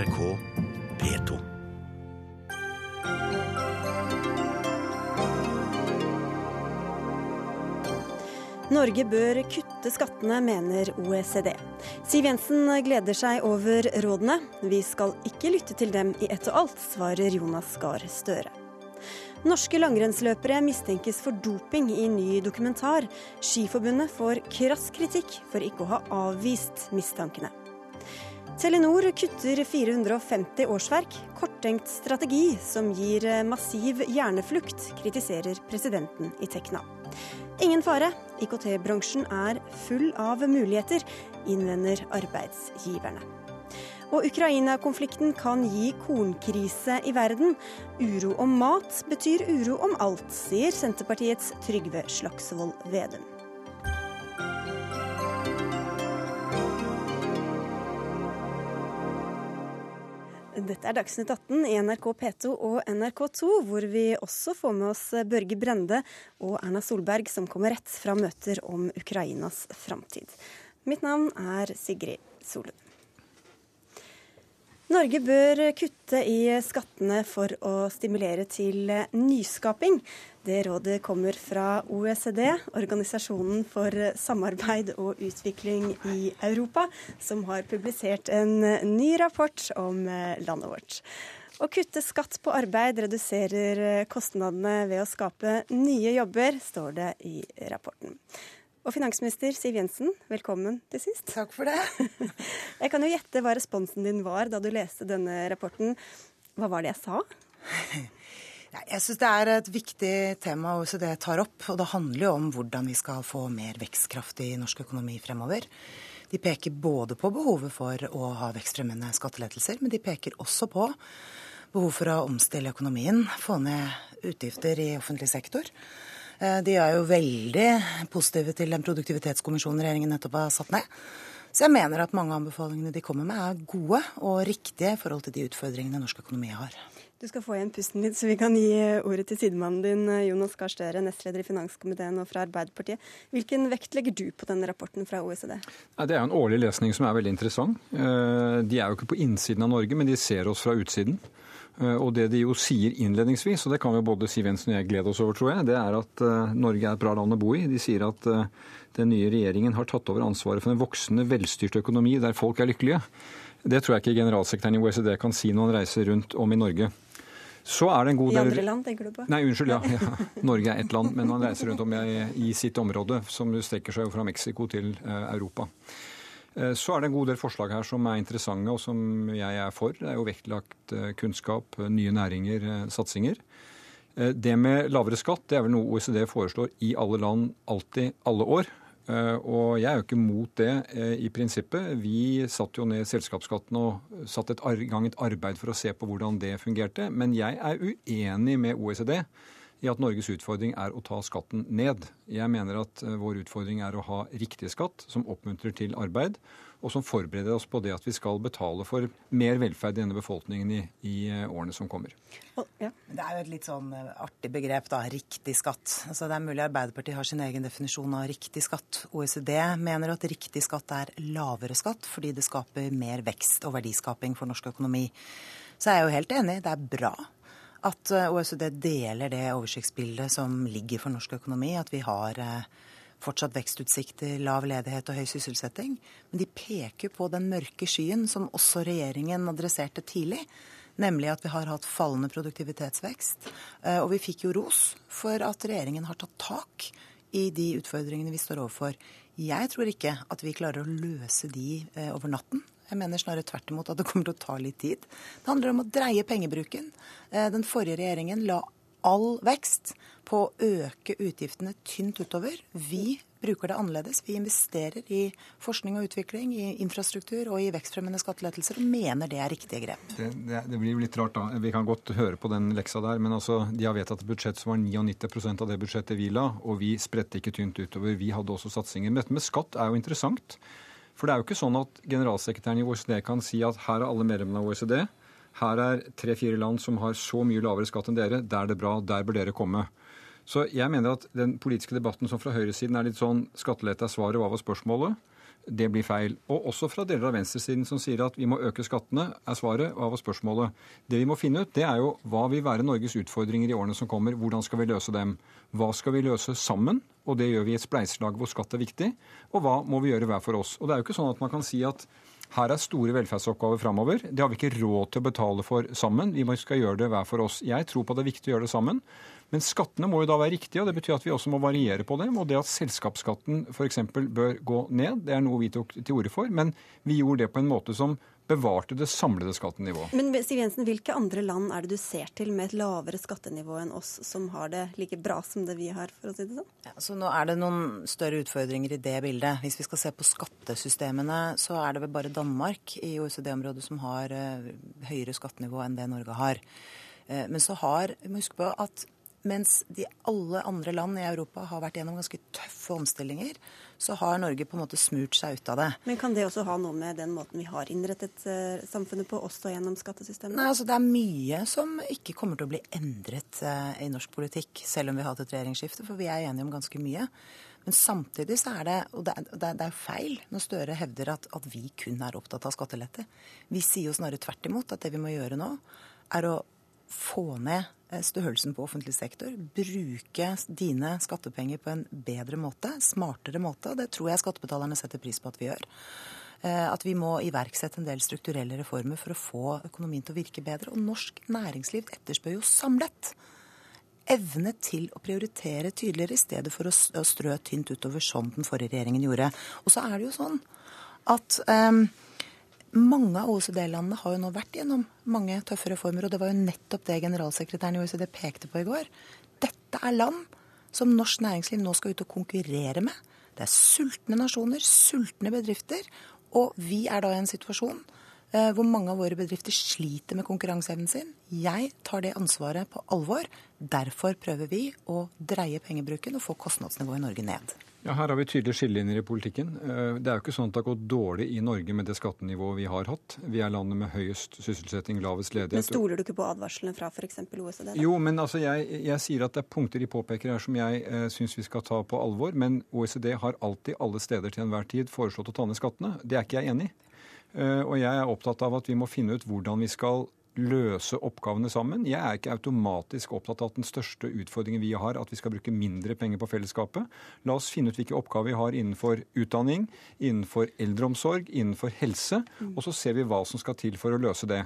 NRK P2. Norge bør kutte skattene, mener OECD. Siv Jensen gleder seg over rådene. Vi skal ikke lytte til dem i ett og alt, svarer Jonas Gahr Støre. Norske langrennsløpere mistenkes for doping i ny dokumentar. Skiforbundet får krass kritikk for ikke å ha avvist mistankene. Telenor kutter 450 årsverk. Korttenkt strategi som gir massiv hjerneflukt, kritiserer presidenten i Tekna. Ingen fare, IKT-bransjen er full av muligheter, innvender arbeidsgiverne. Og Ukraina-konflikten kan gi kornkrise i verden. Uro om mat betyr uro om alt, sier Senterpartiets Trygve Slagsvold Vedum. Dette er Dagsnytt 18 i NRK P2 og NRK2, hvor vi også får med oss Børge Brende og Erna Solberg, som kommer rett fra møter om Ukrainas framtid. Mitt navn er Sigrid Solund. Norge bør kutte i skattene for å stimulere til nyskaping. Det rådet kommer fra OECD, Organisasjonen for samarbeid og utvikling i Europa, som har publisert en ny rapport om landet vårt. Å kutte skatt på arbeid reduserer kostnadene ved å skape nye jobber, står det i rapporten. Og finansminister Siv Jensen, velkommen til sist. Takk for det. Jeg kan jo gjette hva responsen din var da du leste denne rapporten. Hva var det jeg sa? Jeg syns det er et viktig tema OECD tar opp. Og det handler jo om hvordan vi skal få mer vekstkraft i norsk økonomi fremover. De peker både på behovet for å ha vekstfremmende skattelettelser, men de peker også på behov for å omstille økonomien, få ned utgifter i offentlig sektor. De er jo veldig positive til den produktivitetskommisjonen regjeringen nettopp har satt ned. Så jeg mener at mange av anbefalingene de kommer med, er gode og riktige i forhold til de utfordringene norsk økonomi har. Du skal få igjen pusten litt, så vi kan gi ordet til sidemannen din, Jonas Gahr Støre, nestleder i finanskomiteen og fra Arbeiderpartiet. Hvilken vekt legger du på denne rapporten fra OECD? Det er en årlig lesning som er veldig interessant. De er jo ikke på innsiden av Norge, men de ser oss fra utsiden. Og det de jo sier innledningsvis, og det kan jo både Siv Jensen og jeg glede oss over, tror jeg, det er at Norge er et bra land å bo i. De sier at den nye regjeringen har tatt over ansvaret for en voksende, velstyrt økonomi der folk er lykkelige. Det tror jeg ikke generalsekretæren i OECD kan si når han reiser rundt om i Norge. Så er det en god I del andre land, tenker du på? Nei, unnskyld, ja. ja. Norge er ett land, men han reiser rundt om i, i sitt område, som strekker seg fra Mexico til Europa. Så er det en god del forslag her som er interessante og som jeg er for. Det er jo vektlagt kunnskap, nye næringer, satsinger. Det med lavere skatt det er vel noe OECD foreslår i alle land alltid, alle år. Og jeg er jo ikke mot det i prinsippet. Vi satte jo ned selskapsskatten og satte i gang et arbeid for å se på hvordan det fungerte. Men jeg er uenig med OECD i at Norges utfordring er å ta skatten ned. Jeg mener at vår utfordring er å ha riktig skatt som oppmuntrer til arbeid, og som forbereder oss på det at vi skal betale for mer velferd i denne befolkningen i, i årene som kommer. Ja. Det er jo et litt sånn artig begrep, da. Riktig skatt. Altså, det er mulig Arbeiderpartiet har sin egen definisjon av riktig skatt. OECD mener at riktig skatt er lavere skatt fordi det skaper mer vekst og verdiskaping for norsk økonomi. Så jeg er jo helt enig. Det er bra at OECD deler det oversiktsbildet som ligger for norsk økonomi. At vi har fortsatt vekstutsikter, lav ledighet og høy sysselsetting. Men de peker på den mørke skyen som også regjeringen adresserte tidlig. Nemlig at vi har hatt fallende produktivitetsvekst. Og vi fikk jo ros for at regjeringen har tatt tak i de utfordringene vi står overfor. Jeg tror ikke at vi klarer å løse de over natten. Jeg mener snarere tvert imot at det kommer til å ta litt tid. Det handler om å dreie pengebruken. Den forrige regjeringen la all vekst på å øke utgiftene tynt utover. Vi bruker det annerledes. Vi investerer i forskning og utvikling, i infrastruktur og i vekstfremmende skattelettelser, og mener det er riktige grep. Det, det, det blir litt rart, da. Vi kan godt høre på den leksa der, men altså, de har vedtatt et budsjett som var 99% av det budsjettet vi la, og vi spredte ikke tynt utover. Vi hadde også satsinger. Men dette med skatt er jo interessant. For det er jo ikke sånn at generalsekretæren i OECD kan si at her er alle medlemmene av OECD. Her er tre-fire land som har så mye lavere skatt enn dere. Der er det bra. Der bør dere komme. Så jeg mener at den politiske debatten som fra høyresiden er litt sånn skattelette er svaret, hva var spørsmålet? Det blir feil. Og også fra deler av venstresiden som sier at vi må øke skattene, er svaret av spørsmålet. Det vi må finne ut, det er jo hva vil være Norges utfordringer i årene som kommer. Hvordan skal vi løse dem? Hva skal vi løse sammen? Og det gjør vi i et spleiselag hvor skatt er viktig. Og hva må vi gjøre hver for oss? Og det er jo ikke sånn at man kan si at her er store velferdsoppgaver framover. Det har vi ikke råd til å betale for sammen. Vi skal gjøre det hver for oss. Jeg tror på at det er viktig å gjøre det sammen. Men skattene må jo da være riktige, og det betyr at vi også må variere på dem. Og det at selskapsskatten f.eks. bør gå ned, det er noe vi tok til orde for. Men vi gjorde det på en måte som bevarte det samlede skattenivået. Men Siv Jensen, hvilke andre land er det du ser til med et lavere skattenivå enn oss, som har det like bra som det vi har, for å si det sånn? Ja, så nå er det noen større utfordringer i det bildet. Hvis vi skal se på skattesystemene, så er det vel bare Danmark i OECD-området som har uh, høyere skattenivå enn det Norge har. Uh, men så har, vi må huske på at mens de alle andre land i Europa har vært gjennom ganske tøffe omstillinger, så har Norge på en måte smurt seg ut av det. Men kan det også ha noe med den måten vi har innrettet uh, samfunnet på, også gjennom skattesystemet? Nei, altså Det er mye som ikke kommer til å bli endret uh, i norsk politikk, selv om vi har hatt et regjeringsskifte, for vi er enige om ganske mye. Men samtidig så er det og det, er, det er feil når Støre hevder at, at vi kun er opptatt av skattelette. Vi sier jo snarere tvert imot at det vi må gjøre nå, er å få ned eh, størrelsen på offentlig sektor, bruke dine skattepenger på en bedre måte, smartere måte. Det tror jeg skattebetalerne setter pris på at vi gjør. Eh, at vi må iverksette en del strukturelle reformer for å få økonomien til å virke bedre. Og norsk næringsliv etterspør jo samlet evne til å prioritere tydeligere i stedet for å strø tynt utover som den forrige regjeringen gjorde. Og så er det jo sånn at um, mange av OECD-landene har jo nå vært gjennom mange tøffe reformer, og det var jo nettopp det generalsekretæren i OECD pekte på i går. Dette er land som norsk næringsliv nå skal ut og konkurrere med. Det er sultne nasjoner, sultne bedrifter, og vi er da i en situasjon eh, hvor mange av våre bedrifter sliter med konkurranseevnen sin. Jeg tar det ansvaret på alvor. Derfor prøver vi å dreie pengebruken og få kostnadsnivået i Norge ned. Ja, Her har vi tydelige skillelinjer i politikken. Eh, det er jo ikke sånn at det har gått dårlig i Norge med det skattenivået vi har hatt. Vi er landet med høyest sysselsetting, lavest ledighet. Men Stoler du ikke på advarslene fra f.eks. OECD? Da? Jo, men altså jeg, jeg, sier at det er punkter de påpeker her som jeg eh, syns vi skal ta på alvor. Men OECD har alltid, alle steder til enhver tid, foreslått å ta ned skattene. Det er ikke jeg enig i. Eh, og jeg er opptatt av at vi må finne ut hvordan vi skal løse oppgavene sammen. Jeg er ikke automatisk opptatt av at den største utfordringen vi har, at vi skal bruke mindre penger på fellesskapet. La oss finne ut hvilke oppgaver vi har innenfor utdanning, innenfor eldreomsorg, innenfor helse, og så ser vi hva som skal til for å løse det.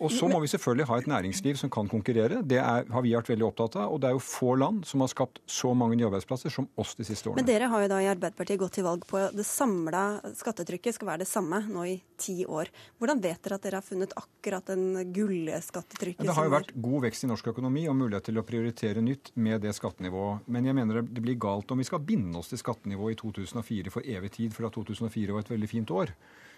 Og så må vi selvfølgelig ha et næringsliv som kan konkurrere. Det er, har vi vært veldig opptatt av. Og det er jo få land som har skapt så mange nye arbeidsplasser som oss de siste årene. Men dere har jo da i Arbeiderpartiet gått til valg på det samla skattetrykket skal være det samme nå i ti år. Hvordan vet dere at dere har funnet akkurat den gullskattetrykket? Det har jo vært god vekst i norsk økonomi og mulighet til å prioritere nytt med det skattenivået. Men jeg mener det blir galt om vi skal binde oss til skattenivået i 2004 for evig tid, for da 2004 var et veldig fint år.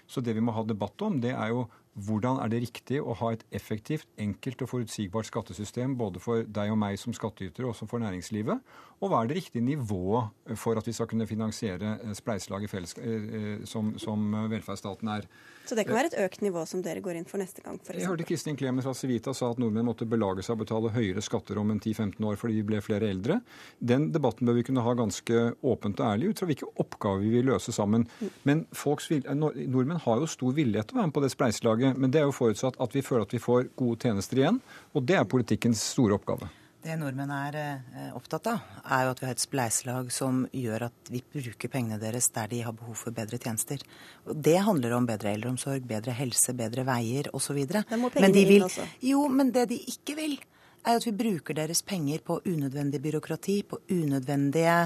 Så det vi må ha debatt om, det er jo hvordan er det riktig å ha et effektivt, enkelt og forutsigbart skattesystem både for deg og meg som skattytere og også for næringslivet? Og hva er det riktige nivået for at vi skal kunne finansiere eh, spleiselaget eh, eh, som, som velferdsstaten er? Så det kan være et økt nivå som dere går inn for neste gang? For jeg hørte Kristin Clemet fra Civita sa at nordmenn måtte belage seg å betale høyere skatter om en 10-15 år fordi vi ble flere eldre. Den debatten bør vi kunne ha ganske åpent og ærlig ut fra hvilke oppgaver vi vil løse sammen. Men vil, nordmenn har jo stor villighet til å være med på det spleiselaget, men det er jo forutsatt at vi føler at vi får gode tjenester igjen, og det er politikkens store oppgave. Det nordmenn er eh, opptatt av, er jo at vi har et spleiselag som gjør at vi bruker pengene deres der de har behov for bedre tjenester. Det handler om bedre eldreomsorg, bedre helse, bedre veier osv. Men de vil, Jo, men det de ikke vil, er at vi bruker deres penger på unødvendig byråkrati, på unødvendige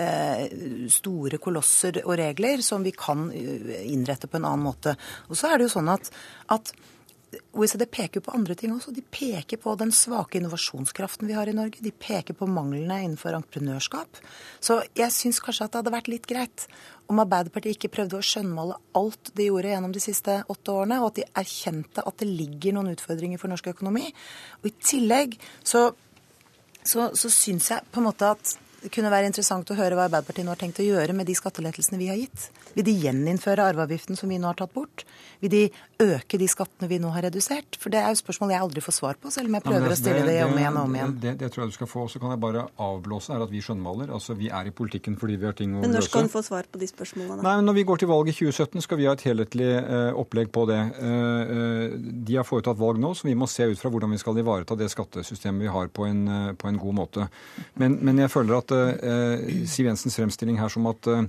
eh, store kolosser og regler som vi kan eh, innrette på en annen måte. Og så er det jo sånn at, at OECD peker på andre ting også. De peker på den svake innovasjonskraften vi har i Norge. De peker på manglene innenfor entreprenørskap. Så jeg syns kanskje at det hadde vært litt greit om Arbeiderpartiet ikke prøvde å skjønnmale alt de gjorde gjennom de siste åtte årene, og at de erkjente at det ligger noen utfordringer for norsk økonomi. Og i tillegg så, så, så syns jeg på en måte at kunne være interessant å høre hva Arbeiderpartiet nå har tenkt å gjøre med de skattelettelsene vi har gitt. Vil de gjeninnføre arveavgiften som vi nå har tatt bort? Vil de øke de skattene vi nå har redusert? For det er jo spørsmål jeg aldri får svar på, selv om jeg prøver det, å stille det, det om igjen og om igjen. Det, det, tror jeg du skal få. Så kan jeg bare avblåse er at vi skjønnmaler. Altså, vi er i politikken fordi vi har ting å løse. Men når skal hun få svar på de spørsmålene? Nei, men Når vi går til valg i 2017, skal vi ha et helhetlig uh, opplegg på det. Uh, uh, de har foretatt valg nå, så vi må se ut fra hvordan vi skal ivareta det skattesystemet vi har på en, på en god måte. Men, men jeg føler at Siv Jensens fremstilling her som at eh,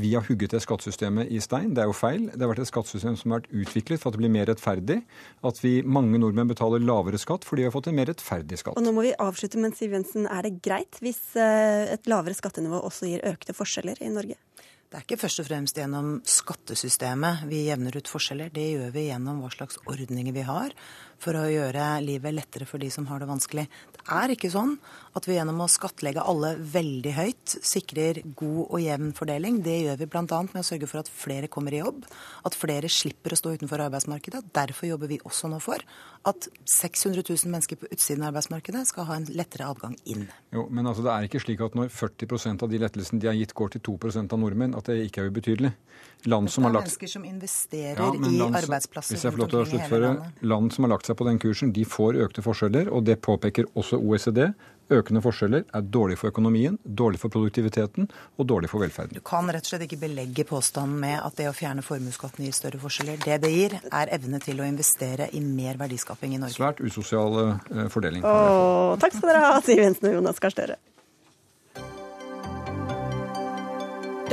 vi har hugget det skattesystemet i stein. Det er jo feil. Det har vært et skattesystem som har vært utviklet for at det blir mer rettferdig. At vi, mange nordmenn betaler lavere skatt fordi vi har fått en mer rettferdig skatt. Og nå må vi avslutte, men Siv Jensen, er det greit hvis eh, et lavere skattenivå også gir økte forskjeller i Norge? Det er ikke først og fremst gjennom skattesystemet vi jevner ut forskjeller. Det gjør vi gjennom hva slags ordninger vi har for å gjøre livet lettere for de som har det vanskelig. Det er ikke sånn at vi gjennom å skattlegge alle veldig høyt sikrer god og jevn fordeling. Det gjør vi bl.a. med å sørge for at flere kommer i jobb, at flere slipper å stå utenfor arbeidsmarkedet. Derfor jobber vi også nå for at 600 000 mennesker på utsiden av arbeidsmarkedet skal ha en lettere adgang inn. Jo, Men altså, det er ikke slik at når 40% av de lettelsene de har gitt, går til 2% av nordmenn, at det ikke er ubetydelig. Land som har lagt... mennesker som investerer ja, i land, arbeidsplasser. Hvis jeg får lov til å sluttføre. Land som har lagt seg på den kursen, de får økte forskjeller, og det påpeker også OECD. Økende forskjeller er dårlig for økonomien, dårlig for produktiviteten og dårlig for velferden. Du kan rett og slett ikke belegge påstanden med at det å fjerne formuesskatten gir større forskjeller. Det det gir, er evne til å investere i mer verdiskaping i Norge. Svært usosial eh, fordeling. Åh, takk skal dere ha, Siv Jensen og Jonas Gahr Støre.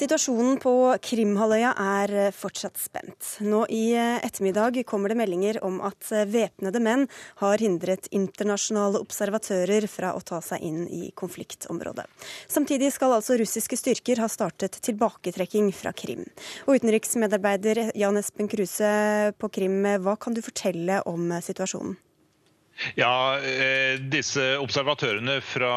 Situasjonen på Krimhalvøya er fortsatt spent. Nå i ettermiddag kommer det meldinger om at væpnede menn har hindret internasjonale observatører fra å ta seg inn i konfliktområdet. Samtidig skal altså russiske styrker ha startet tilbaketrekking fra Krim. Og utenriksmedarbeider Jan Espen Kruse på Krim, hva kan du fortelle om situasjonen? Ja, eh, disse Observatørene fra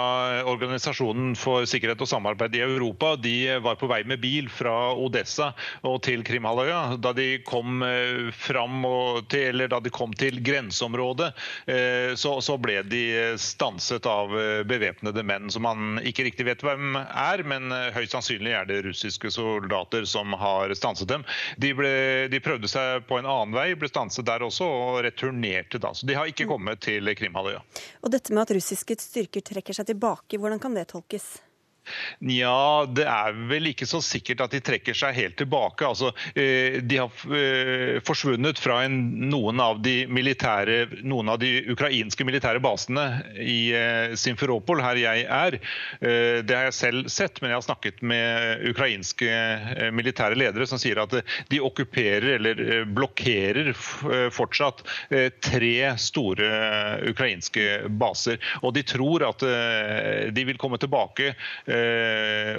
Organisasjonen for sikkerhet og samarbeid i Europa de var på vei med bil fra Odessa og til Krimhalvøya. Da de kom eh, fram til, eller da de kom til grenseområdet, eh, så, så ble de stanset av bevæpnede menn som man ikke riktig vet hvem er, men høyst sannsynlig er det russiske soldater som har stanset dem. De, ble, de prøvde seg på en annen vei, ble stanset der også og returnerte da. Så de har ikke kommet til til Krimhalvøya. Og dette med at russiske styrker trekker seg tilbake, hvordan kan det tolkes? Nja, det er vel ikke så sikkert at de trekker seg helt tilbake. Altså, eh, de har eh, forsvunnet fra en, noen, av de noen, av de ukrainske militære basene i eh, Simferopol, her jeg er. Det har jeg selv sett, men jeg har snakket med ukrainske militære ledere som sier at de okkuperer eller blokkerer fortsatt tre store ukrainske baser. Og de tror at de vil komme tilbake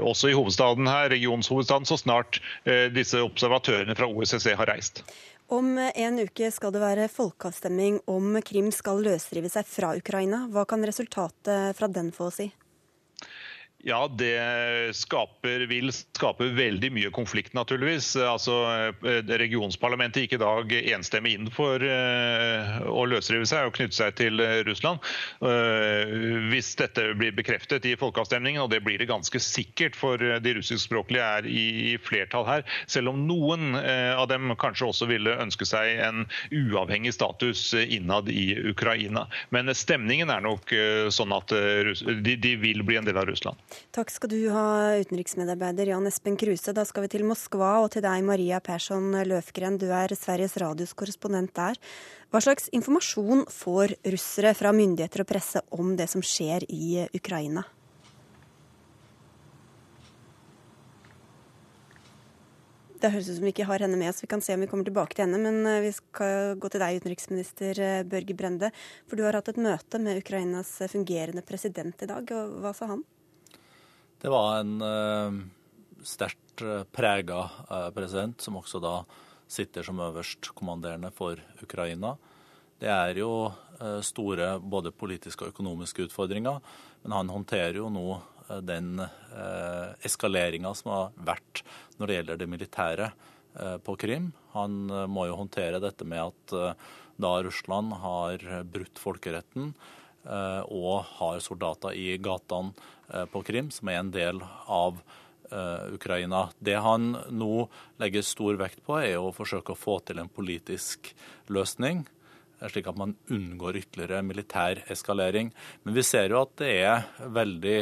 også i hovedstaden her, regionshovedstaden, så snart eh, disse observatørene fra OSSE har reist. Om en uke skal det være folkeavstemning om Krim skal løsrive seg fra Ukraina. Hva kan resultatet fra den få å si? Ja, det skaper, vil skape veldig mye konflikt, naturligvis. Altså, eh, Regionsparlamentet gikk i dag enstemmig inn for uh, å løsrive seg og knytte seg til uh, Russland. Hvis dette blir bekreftet i folkeavstemningen, og det blir det ganske sikkert, for de russiskspråklige er i, flertall her, selv om noen av dem kanskje også ville ønske seg en uavhengig status innad i Ukraina. Men stemningen er nok sånn at de vil bli en del av Russland. Takk skal du ha, utenriksmedarbeider Jan Espen Kruse. Da skal vi til Moskva og til deg, Maria Persson Løfgren. Du er Sveriges Radios korrespondent der. Hva slags informasjon får russere fra myndigheter og presse om det som skjer i Ukraina? Det høres ut som vi ikke har henne med oss. Vi kan se om vi kommer tilbake til henne. Men eh, vi skal gå til deg, utenriksminister eh, Børge Brende. For du har hatt et møte med Ukrainas fungerende president i dag. Hva sa han? Det var en uh, sterkt uh, prega uh, president, som også da sitter som øverstkommanderende for Ukraina. Det er jo uh, store både politiske og økonomiske utfordringer, men han håndterer jo nå den eh, eskaleringa som har vært når det gjelder det militære eh, på Krim. Han eh, må jo håndtere dette med at eh, da Russland har brutt folkeretten eh, og har soldater i gatene eh, på Krim, som er en del av Ukraina. Det han nå legger stor vekt på, er å forsøke å få til en politisk løsning slik at man unngår ytterligere militær eskalering. Men vi ser jo at det er veldig,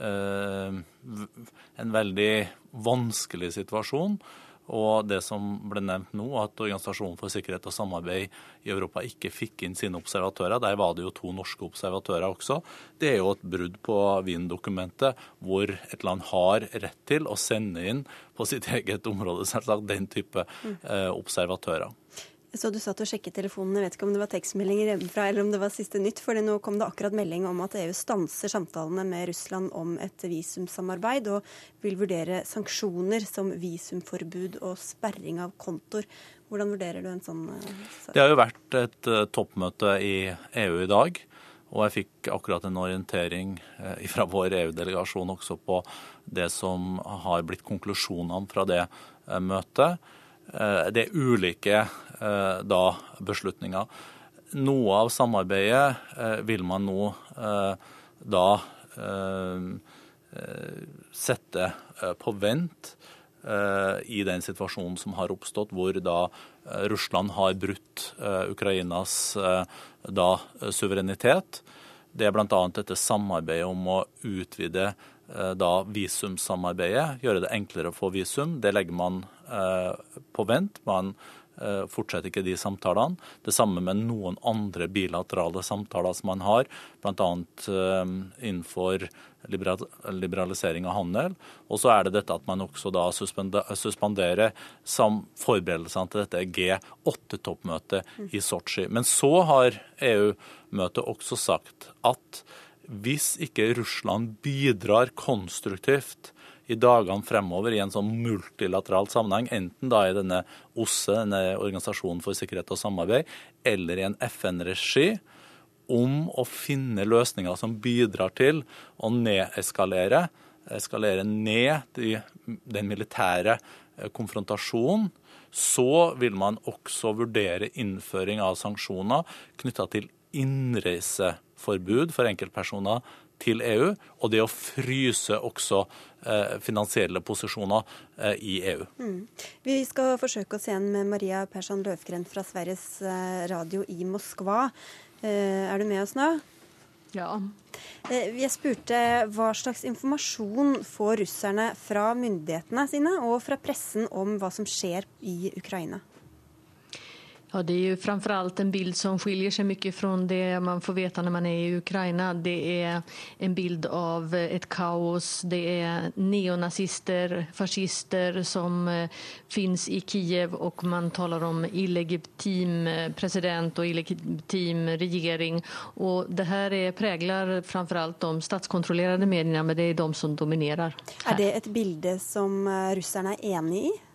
eh, en veldig vanskelig situasjon. Og det som ble nevnt nå, at Organisasjonen for sikkerhet og samarbeid i Europa ikke fikk inn sine observatører, der var det jo to norske observatører også, det er jo et brudd på Wien-dokumentet, hvor et land har rett til å sende inn på sitt eget område selvsagt den type eh, observatører. Så du satt og sjekket telefonen. Jeg vet ikke om det var tekstmeldinger hjemmefra eller om det var siste nytt. For nå kom det akkurat melding om at EU stanser samtalene med Russland om et visumsamarbeid, og vil vurdere sanksjoner som visumforbud og sperring av kontoer. Hvordan vurderer du en sånn sak? Det har jo vært et uh, toppmøte i EU i dag. Og jeg fikk akkurat en orientering uh, fra vår EU-delegasjon også på det som har blitt konklusjonene fra det møtet. Det er ulike Eh, da beslutninger. Noe av samarbeidet eh, vil man nå eh, da sette på vent i den situasjonen som har oppstått, hvor da Russland har brutt Ukrainas da suverenitet. Det er bl.a. dette samarbeidet om å utvide da visumsamarbeidet, gjøre det enklere å få visum. Det legger man på vent. Man Eh, fortsetter ikke de samtalene. Det samme med noen andre bilaterale samtaler som man har, bl.a. Eh, innenfor liberalisering av handel. Og så er det dette at man også da suspenderer forberedelsene til dette G8-toppmøtet i Sotsji. Men så har EU-møtet også sagt at hvis ikke Russland bidrar konstruktivt i dagene fremover i en sånn multilateral sammenheng, enten da i denne OSSE, denne Organisasjonen for sikkerhet og samarbeid, eller i en FN-regi, om å finne løsninger som bidrar til å nedeskalere, eskalere ned de, den militære eh, konfrontasjonen, så vil man også vurdere innføring av sanksjoner knytta til innreiseforbud for enkeltpersoner til EU, og det å fryse også eh, finansielle posisjoner eh, i EU. Mm. Vi skal forsøke oss igjen med Maria Persson Løfgren fra Sveriges eh, Radio i Moskva. Er du med oss nå? Ja. Jeg spurte hva slags informasjon får russerne fra myndighetene sine og fra pressen om hva som skjer i Ukraina? Ja, det är ju framförallt en bild som skiljer sig mycket från det man får veta när man är i Ukraina. Det är en bild av ett kaos. Det är neonazister, fascister som eh, finns i Kiev och man talar om illegitim eh, president och illegitim regering. Och det här är, präglar framförallt de statskontrollerade medierna, men det är de som dominerar. Här. Är det ett bild som russerne ryssarna är eniga i?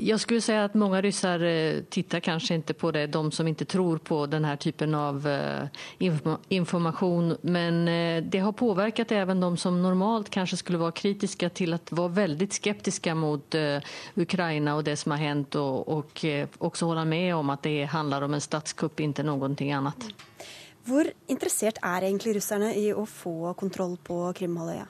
Jag skulle säga att många ryssar eh, tittar kanske inte på det, de som inte tror på den här typen av informasjon. information. Men eh, det har påverkat även de som normalt kanske skulle vara kritiska till att vara väldigt skeptiska mot Ukraina och det som har hänt och, och också hålla med om att det handlar om en statskupp, inte någonting annat. Hvor interessert er egentlig russerne i å få kontroll på Krimhalvøya?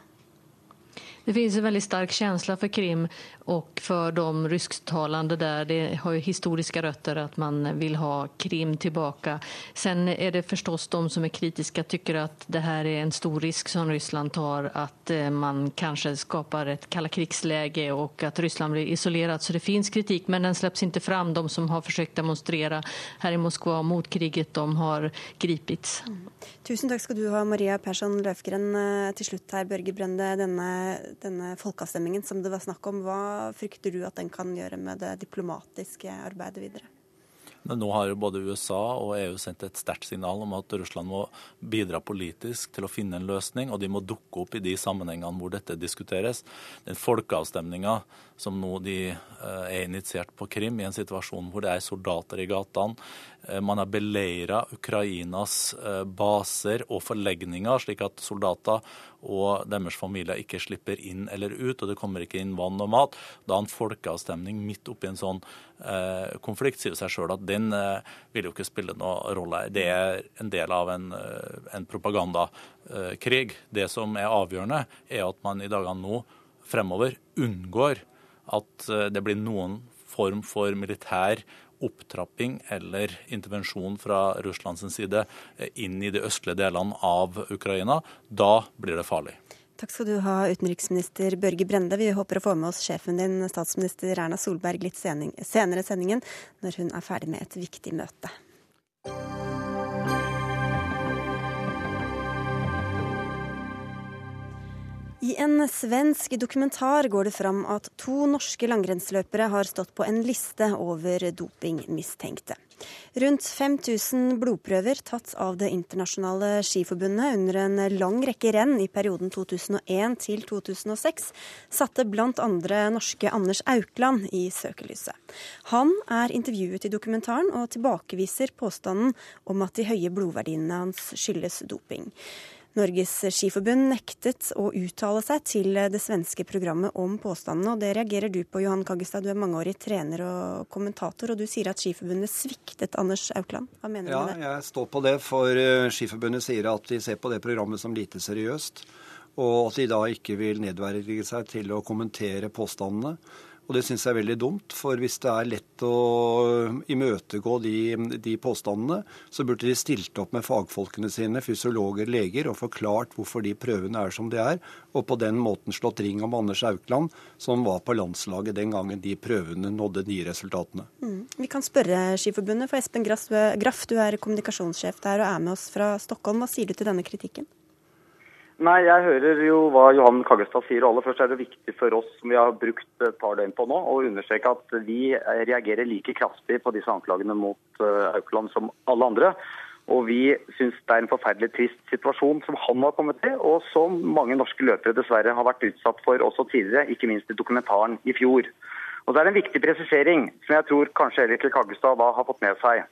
Det finns en väldigt stark känsla för Krim och för de rysktalande där. Det har ju historiska rötter att man vill ha Krim tillbaka. Sen är det förstås de som är kritiska tycker att det här är en stor risk som Ryssland tar att eh, man kanske skapar ett kalla krigsläge och att Ryssland blir isolerat. Så det finns kritik men den släpps inte fram. De som har försökt demonstrera här i Moskva mot kriget de har gripits. Mm. Tusen takk skal du ha, Maria Persson Løfgren. Eh, til slutt her, Børge Brende. Denne, denne folkeavstemningen som det var snakk om, hva frykter du at den kan gjøre med det diplomatiske arbeidet videre? Men nå har jo både USA og EU sendt et sterkt signal om at Russland må bidra politisk til å finne en løsning, og de må dukke opp i de sammenhengene hvor dette diskuteres. Den folkeavstemninga som nå de eh, er initiert på Krim, i en situasjon hvor det er soldater i gatene, man har beleira Ukrainas baser og forlegninger, slik at soldater og deres familier ikke slipper inn eller ut, og det kommer ikke inn vann og mat. Da en folkeavstemning midt oppi en sånn eh, konflikt sier seg sjøl at den eh, vil jo ikke spille noen rolle. Det er en del av en, eh, en propagandakrig. Det som er avgjørende, er at man i dagene nå fremover unngår at eh, det blir noen form for militær opptrapping eller intervensjon fra Russlands side eh, inn i de østlige delene av Ukraina. Da blir det farlig. Takk skal du ha, utenriksminister Børge Brende. Vi håper å få med oss sjefen din, statsminister Erna Solberg, litt senere i sendingen, når hun er ferdig med et viktig møte. I en svensk dokumentar går det fram at to norske langrennsløpere har stått på en liste over dopingmistenkte. Rundt 5000 blodprøver tatt av Det internasjonale skiforbundet under en lang rekke renn i perioden 2001 til 2006 satte bl.a. norske Anders Aukland i søkelyset. Han er intervjuet i dokumentaren og tilbakeviser påstanden om at de høye blodverdiene hans skyldes doping. Norges Skiforbund nektet å uttale seg til det svenske programmet om påstandene, og det reagerer du på, Johan Kaggestad. Du er mangeårig trener og kommentator, og du sier at Skiforbundet sviktet Anders Aukland. Hva mener ja, du med det? Ja, jeg står på det, for eh, Skiforbundet sier at de ser på det programmet som lite seriøst, og at de da ikke vil nedverdige seg til å kommentere påstandene. Og det syns jeg er veldig dumt, for hvis det er lett å imøtegå de, de, påstandene, så burde de stilt opp med fagfolkene sine, fysiologer, leger, og forklart hvorfor de prøvene er som de er, og på den måten slått ring om Anders Aukland, som var på landslaget den gangen de prøvene nådde de resultatene. Mm. Vi kan spørre Skiforbundet, for Espen Graff, du er kommunikasjonssjef der og er med oss fra Stockholm. Hva sier du til denne kritikken? Nei, jeg hører jo hva Johan Kaggestad sier. og Aller først er det viktig for oss som vi har brukt et par døgn på nå, å understreke at vi reagerer like kraftig på disse anklagene mot uh, Aukland som alle andre. Og vi syns det er en forferdelig trist situasjon som han har kommet til, og som mange norske løpere dessverre har vært utsatt for også tidligere, ikke minst i dokumentaren i fjor. Og Det er en viktig presisering som jeg tror kanskje Erik Kaggestad da har fått med seg.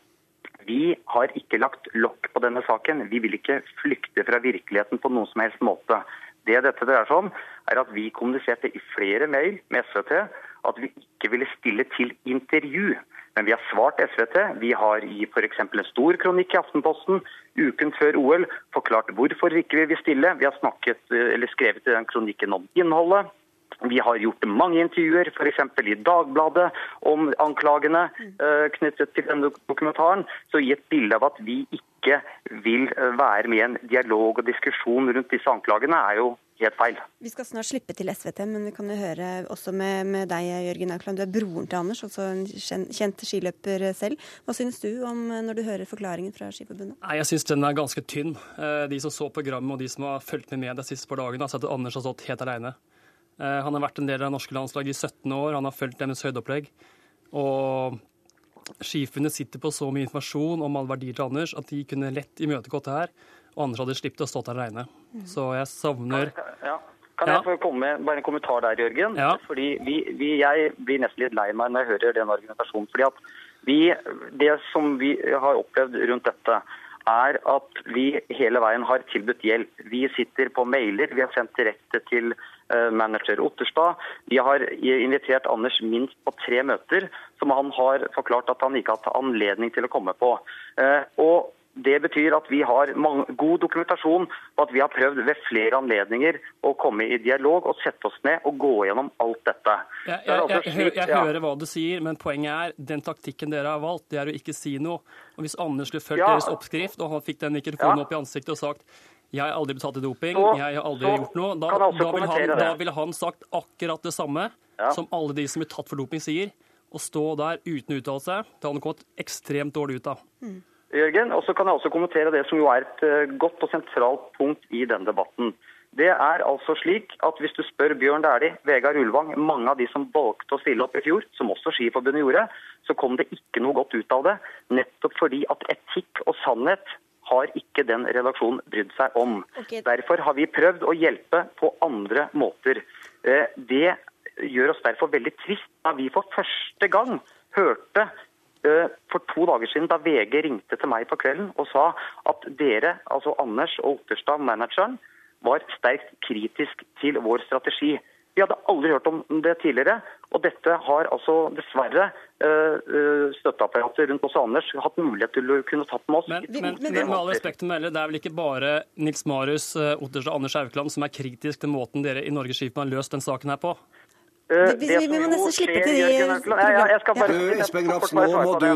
Vi har ikke lagt lokk på denne saken. Vi vil ikke flykte fra virkeligheten på noen som helst måte. Det dette dreier seg om, er at vi kommuniserte i flere mail med SVT at vi ikke ville stille til intervju. Men vi har svart SVT. Vi har i f.eks. en stor kronikk i Aftenposten uken før OL forklart hvorfor vi ikke vil stille. Vi har snakket, skrevet i den kronikken om innholdet. Vi har gjort mange intervjuer, f.eks. i Dagbladet, om anklagene uh, knyttet til denne dokumentaren. Så gi et bilde av at vi ikke vil eh, være med i en dialog og diskusjon rundt disse anklagene, er jo helt feil. Vi skal snart slippe til SVT, men vi kan jo høre også med, med deg, Jørgen Aukland. Du er broren til Anders, også en kjent skiløper selv. Hva synes du om eh, når du hører forklaringen fra Skiforbundet? Nei, Jeg synes den er ganske tynn. De som så programmet og de som har fulgt med med de siste par dagene, har sett at Anders har stått helt alene. Eh, han har vært en del av det norske landslaget i 17 år, han har fulgt deres høydeopplegg. Og Skifunnet sitter på så mye informasjon om alle verdier til Anders at de kunne lett imøtegått det her. Og Anders hadde sluppet å stå der alene. Mm. Så jeg savner ja. Kan jeg få komme med bare en kommentar der, Jørgen? Ja. Fordi vi, vi, Jeg blir nesten litt lei meg når jeg hører den argumentasjonen. fordi at vi, Det som vi har opplevd rundt dette, er at vi hele veien har tilbudt hjelp. Vi sitter på mailer, vi har sendt direkte til eh, manager Otterstad. Vi har invitert Anders minst på tre møter, som han har forklart at han ikke har hatt anledning til å komme på. Eh, og det betyr at vi har god dokumentasjon på at vi har prøvd ved flere anledninger å komme i dialog og sette oss ned og gå gjennom alt dette. Jeg, jeg, jeg, slik, jeg hører hva du sier, men poenget er den taktikken dere har valgt, det er å ikke si noe. Og Hvis Anders skulle fulgt ja. deres oppskrift, og han fikk den mikrofonen ja. opp i ansiktet og sagt jeg har aldri betalt i doping, så, jeg har aldri gjort noe, da, da, ville han, da, vil han, sagt akkurat det samme ja. som alle de som blir tatt for doping, sier. Å stå der uten å uttale seg, det hadde han kommet ekstremt dårlig ut av. Mm. Jørgen. Og så kan jeg også kommentere det som jo er et eh, godt og sentralt punkt i den debatten. Det er altså slik at Hvis du spør Bjørn Dæhlie, Vegard Ulvang, mange av de som valgte å stille opp i fjor, som også Skiforbundet gjorde, så kom det ikke noe godt ut av det. Nettopp fordi at etikk og sannhet har ikke den redaksjonen brydd seg om. Okay. Derfor har vi prøvd å hjelpe på andre måter. Eh, det gjør oss derfor veldig trist da vi for første gang hørte for to dager siden da VG ringte til meg på kvelden og sa at dere, altså Anders og Otterstad, manageren, var sterkt kritisk til vår strategi. Vi hadde aldri hørt om det tidligere. Og dette har altså dessverre uh, støtteapparatet rundt oss og Anders hatt mulighet til å kunne tatt med oss. Men, men, men med all respekt å melde, det er vel ikke bare Nils Marius Otterstad og Anders Aukland som er kritisk til måten dere i Norges Skip har løst den saken her på? Uh, vi, vi, må nesten slippe til de Espen Grafs, nå,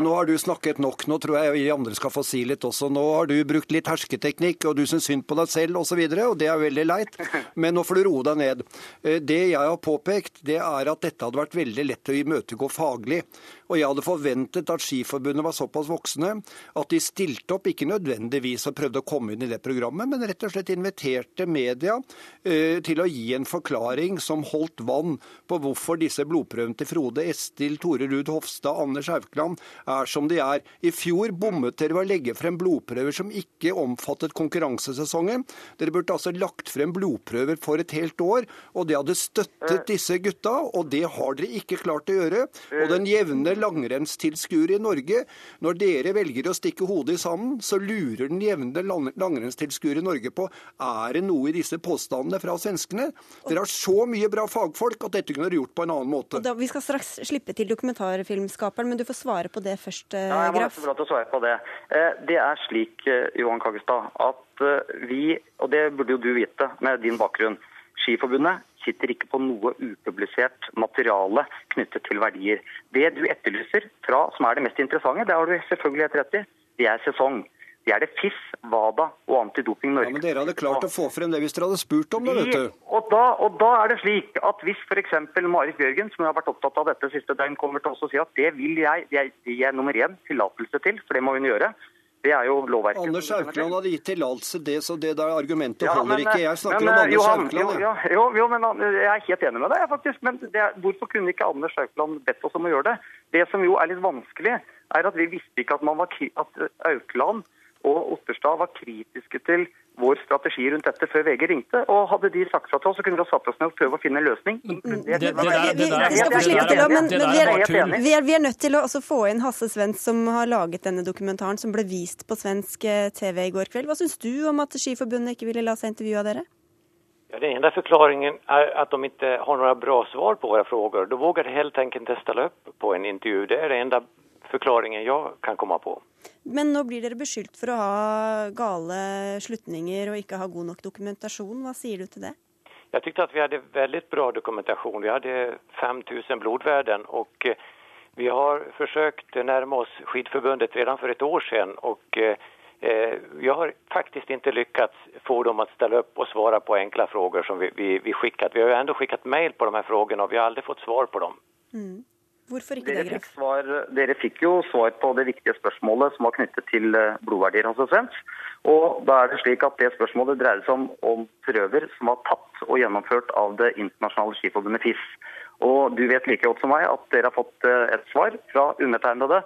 nå har du snakket nok. Nå tror jeg vi andre skal få si litt også. Nå har du brukt litt hersketeknikk, og du syns synd på deg selv osv., og, så videre, og det er veldig leit. Men nå får du roe deg ned. Eh, det jeg har påpekt, det er at dette hadde vært veldig lett å imøtegå faglig. Og jeg hadde forventet at Skiforbundet var såpass voksne at de stilte opp, ikke nødvendigvis og prøvde å komme inn i det programmet, men rett og slett inviterte media uh, til å gi en forklaring som holdt vann på hvorfor disse blodprøvene til Frode Estil, Tore Ruud Hofstad, Anders Haukeland er som de er. I fjor bommet dere ved å legge frem blodprøver som ikke omfattet konkurransesesongen. Dere burde altså lagt frem blodprøver for et helt år, og det hadde støttet disse gutta, og det har dere ikke klart å gjøre. Og den jevne langrennstilskuer i Norge, når dere velger å stikke hodet i sanden, så lurer den jevne langrennstilskuer i Norge på er det noe i disse påstandene fra svenskene. Dere har så mye bra fagfolk at dette kunne dere gjort på en annen måte. Da, vi skal straks slippe til dokumentarfilmskaperen, men du får svare på det først, Graf. Ja, jeg må nesten få til å svare på det. Eh, det er slik, eh, Johan Kagestad, at eh, vi, og det burde jo du vite med din bakgrunn, Skiforbundet sitter ikke på noe upublisert materiale knyttet til verdier. Det du etterlyser fra, som er det mest interessante, det har du selvfølgelig helt rett i, det er sesong. Det er det FIS, WADA og Antidoping Norge. Ja, Men dere hadde klart å få frem det hvis dere hadde spurt om det, vet du. Og da, og da er det slik at hvis f.eks. Marit Bjørgen, som har vært opptatt av dette siste døgn, kommer til oss og sier at det vil jeg, det er, det er nummer én tillatelse til, for det må hun gjøre. Det er jo lovverket. Anders Haukeland hadde gitt tillatelse, det, så det der argumentet ja, holder men, ikke. Jeg snakker men, om Anders Johan, Haukeland. Jo, jo, jo, men jeg er helt enig med deg, faktisk. Men det, hvorfor kunne ikke Anders Haukeland bedt oss om å gjøre det? Det som jo er litt vanskelig, er at vi visste ikke at, man var, at Aukland og Otterstad var kritiske til vår strategi rundt dette før VG ringte. Og hadde de sagt fra til oss, så kunne vi ha satt oss ned og prøvd å finne en løsning. Vi er nødt til å få inn Hasse Svens, som har laget denne dokumentaren som ble vist på svensk eh, TV i går kveld. Hva syns du om at Skiforbundet ikke ville la seg intervjue av dere? Ja, den enda forklaringen er at de ikke har noen bra svar på våre spørsmål. Da våger de helt enkelt ikke stille opp på en intervju. Det er det enda forklaringen jeg kan komme på. Men nå blir dere beskyldt for å ha gale slutninger og ikke ha god nok dokumentasjon. Hva sier du til det? Jeg syntes at vi hadde veldig bra dokumentasjon. Vi hadde 5000 blodverden. og eh, vi har forsøkt nærme oss Skiforbundet redan for et år siden. og eh, vi har faktisk ikke lyktes få dem å stille opp og svare på enkle spørsmål som vi, vi, vi skickat. Vi har jo skickat mail på de her spørsmålene, og vi har aldri fått svar på dem. Mm. Hvorfor ikke dere det? Fikk svar, dere fikk jo svar på det viktige spørsmålet som var knyttet til eh, blodverdier hos Svens. Og da er det slik at det spørsmålet dreier seg om, om prøver som var tatt og gjennomført av det internasjonale skiforbundet FIS. Og du vet like godt som meg at dere har fått eh, et svar fra undertegnede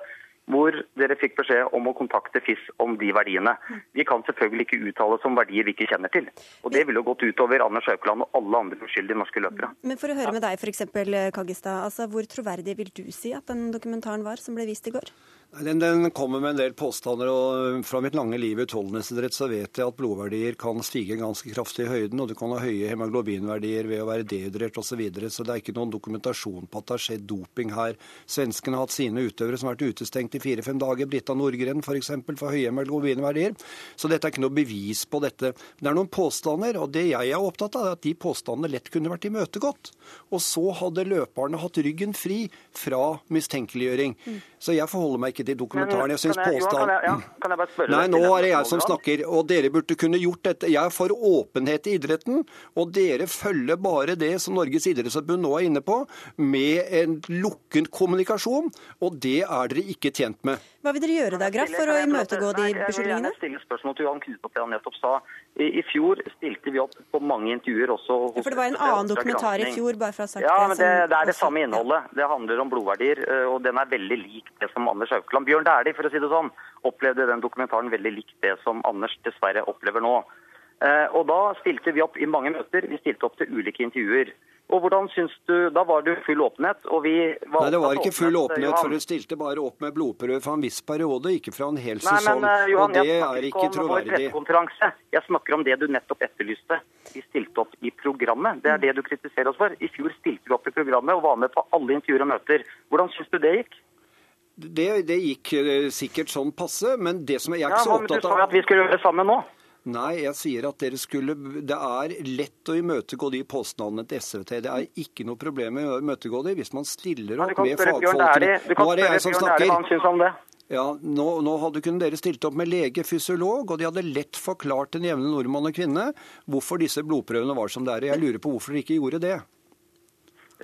hvor dere fikk beskjed om å kontakte FIS om de verdiene. Vi kan selvfølgelig ikke uttale oss om verdier vi ikke kjenner til. Og Det ville gått utover Anders Haukeland og alle andre uskyldige norske løpere. Men for å høre med deg f.eks., Kaggestad. Altså, hvor troverdig vil du si at den dokumentaren var som ble vist i går? Den, den, kommer med en del påstander, og fra mitt lange liv i utholdenhetsidrett så vet jeg at blodverdier kan stige ganske kraftig i høyden, og du kan ha høye hemoglobinverdier ved å være dehydrert osv. Så, videre, så det er ikke noen dokumentasjon på at det har skjedd doping her. Svenskene har hatt sine utøvere som har vært utestengt i fire-fem dager. Brita Nordgren f.eks. For, for høye hemoglobinverdier. Så dette er ikke noe bevis på dette. Det er noen påstander, og det jeg er opptatt av, er at de påstandene lett kunne vært imøtegått. Og så hadde løperne hatt ryggen fri fra mistenkeliggjøring. Mm. Så jeg forholder meg ikke til dokumentaren. Jeg syns påstand ja, Nei, nå er det jeg som snakker, og dere burde kunne gjort dette. Jeg er for åpenhet i idretten, og dere følger bare det som Norges idrettsforbund nå er inne på, med en lukket kommunikasjon, og det er dere ikke tjent med. Hva vil dere gjøre da, Graff, for å imøtegå de beskyldningene? Jeg vil gjerne stille spørsmål til Johan Knut det han nettopp sa. I, fjor stilte vi opp på mange intervjuer også ja, For det var en annen dokumentar i fjor, bare for å ha sagt ja, men det, det er det samme innholdet. Det handler om blodverdier, eh, og den er veldig lik det som Anders Haukeland Bjørn Dæhlie, for å si det sånn, opplevde den dokumentaren veldig lik det som Anders dessverre opplever nå. Eh, og da stilte vi opp i mange møter. Vi stilte opp til ulike intervjuer. Og hvordan syns du, Da var det full åpenhet. og vi var Nei, det var ikke full åpenhet, for du stilte bare opp med blodprøve fra en viss periode, ikke fra en hel sesong. Nei, men, Johan, og det er ikke troverdig. Jeg snakker om det du nettopp etterlyste. Vi stilte opp i programmet. Det er det du kritiserer oss for. I fjor stilte vi opp i programmet og var med på alle intervjuer og møter. Hvordan syns du det gikk? Det, det, gikk eh, sikkert sånn passe, men det som jeg er ikke ja, så opptatt av Du sa at vi skulle gjøre det sammen nå. Nei, jeg sier at dere skulle Det er lett å imøtegå de påstandene til SVT. Det er ikke noe problem å imøtegå de hvis man stiller opp med fagfolkene. Nå er det jeg som det. Ja, nå, nå, hadde kunne dere stilt opp med lege, fysiolog, og de hadde lett forklart den jevne nordmann og kvinne hvorfor disse blodprøvene var som det er. Jeg lurer på hvorfor dere ikke gjorde det.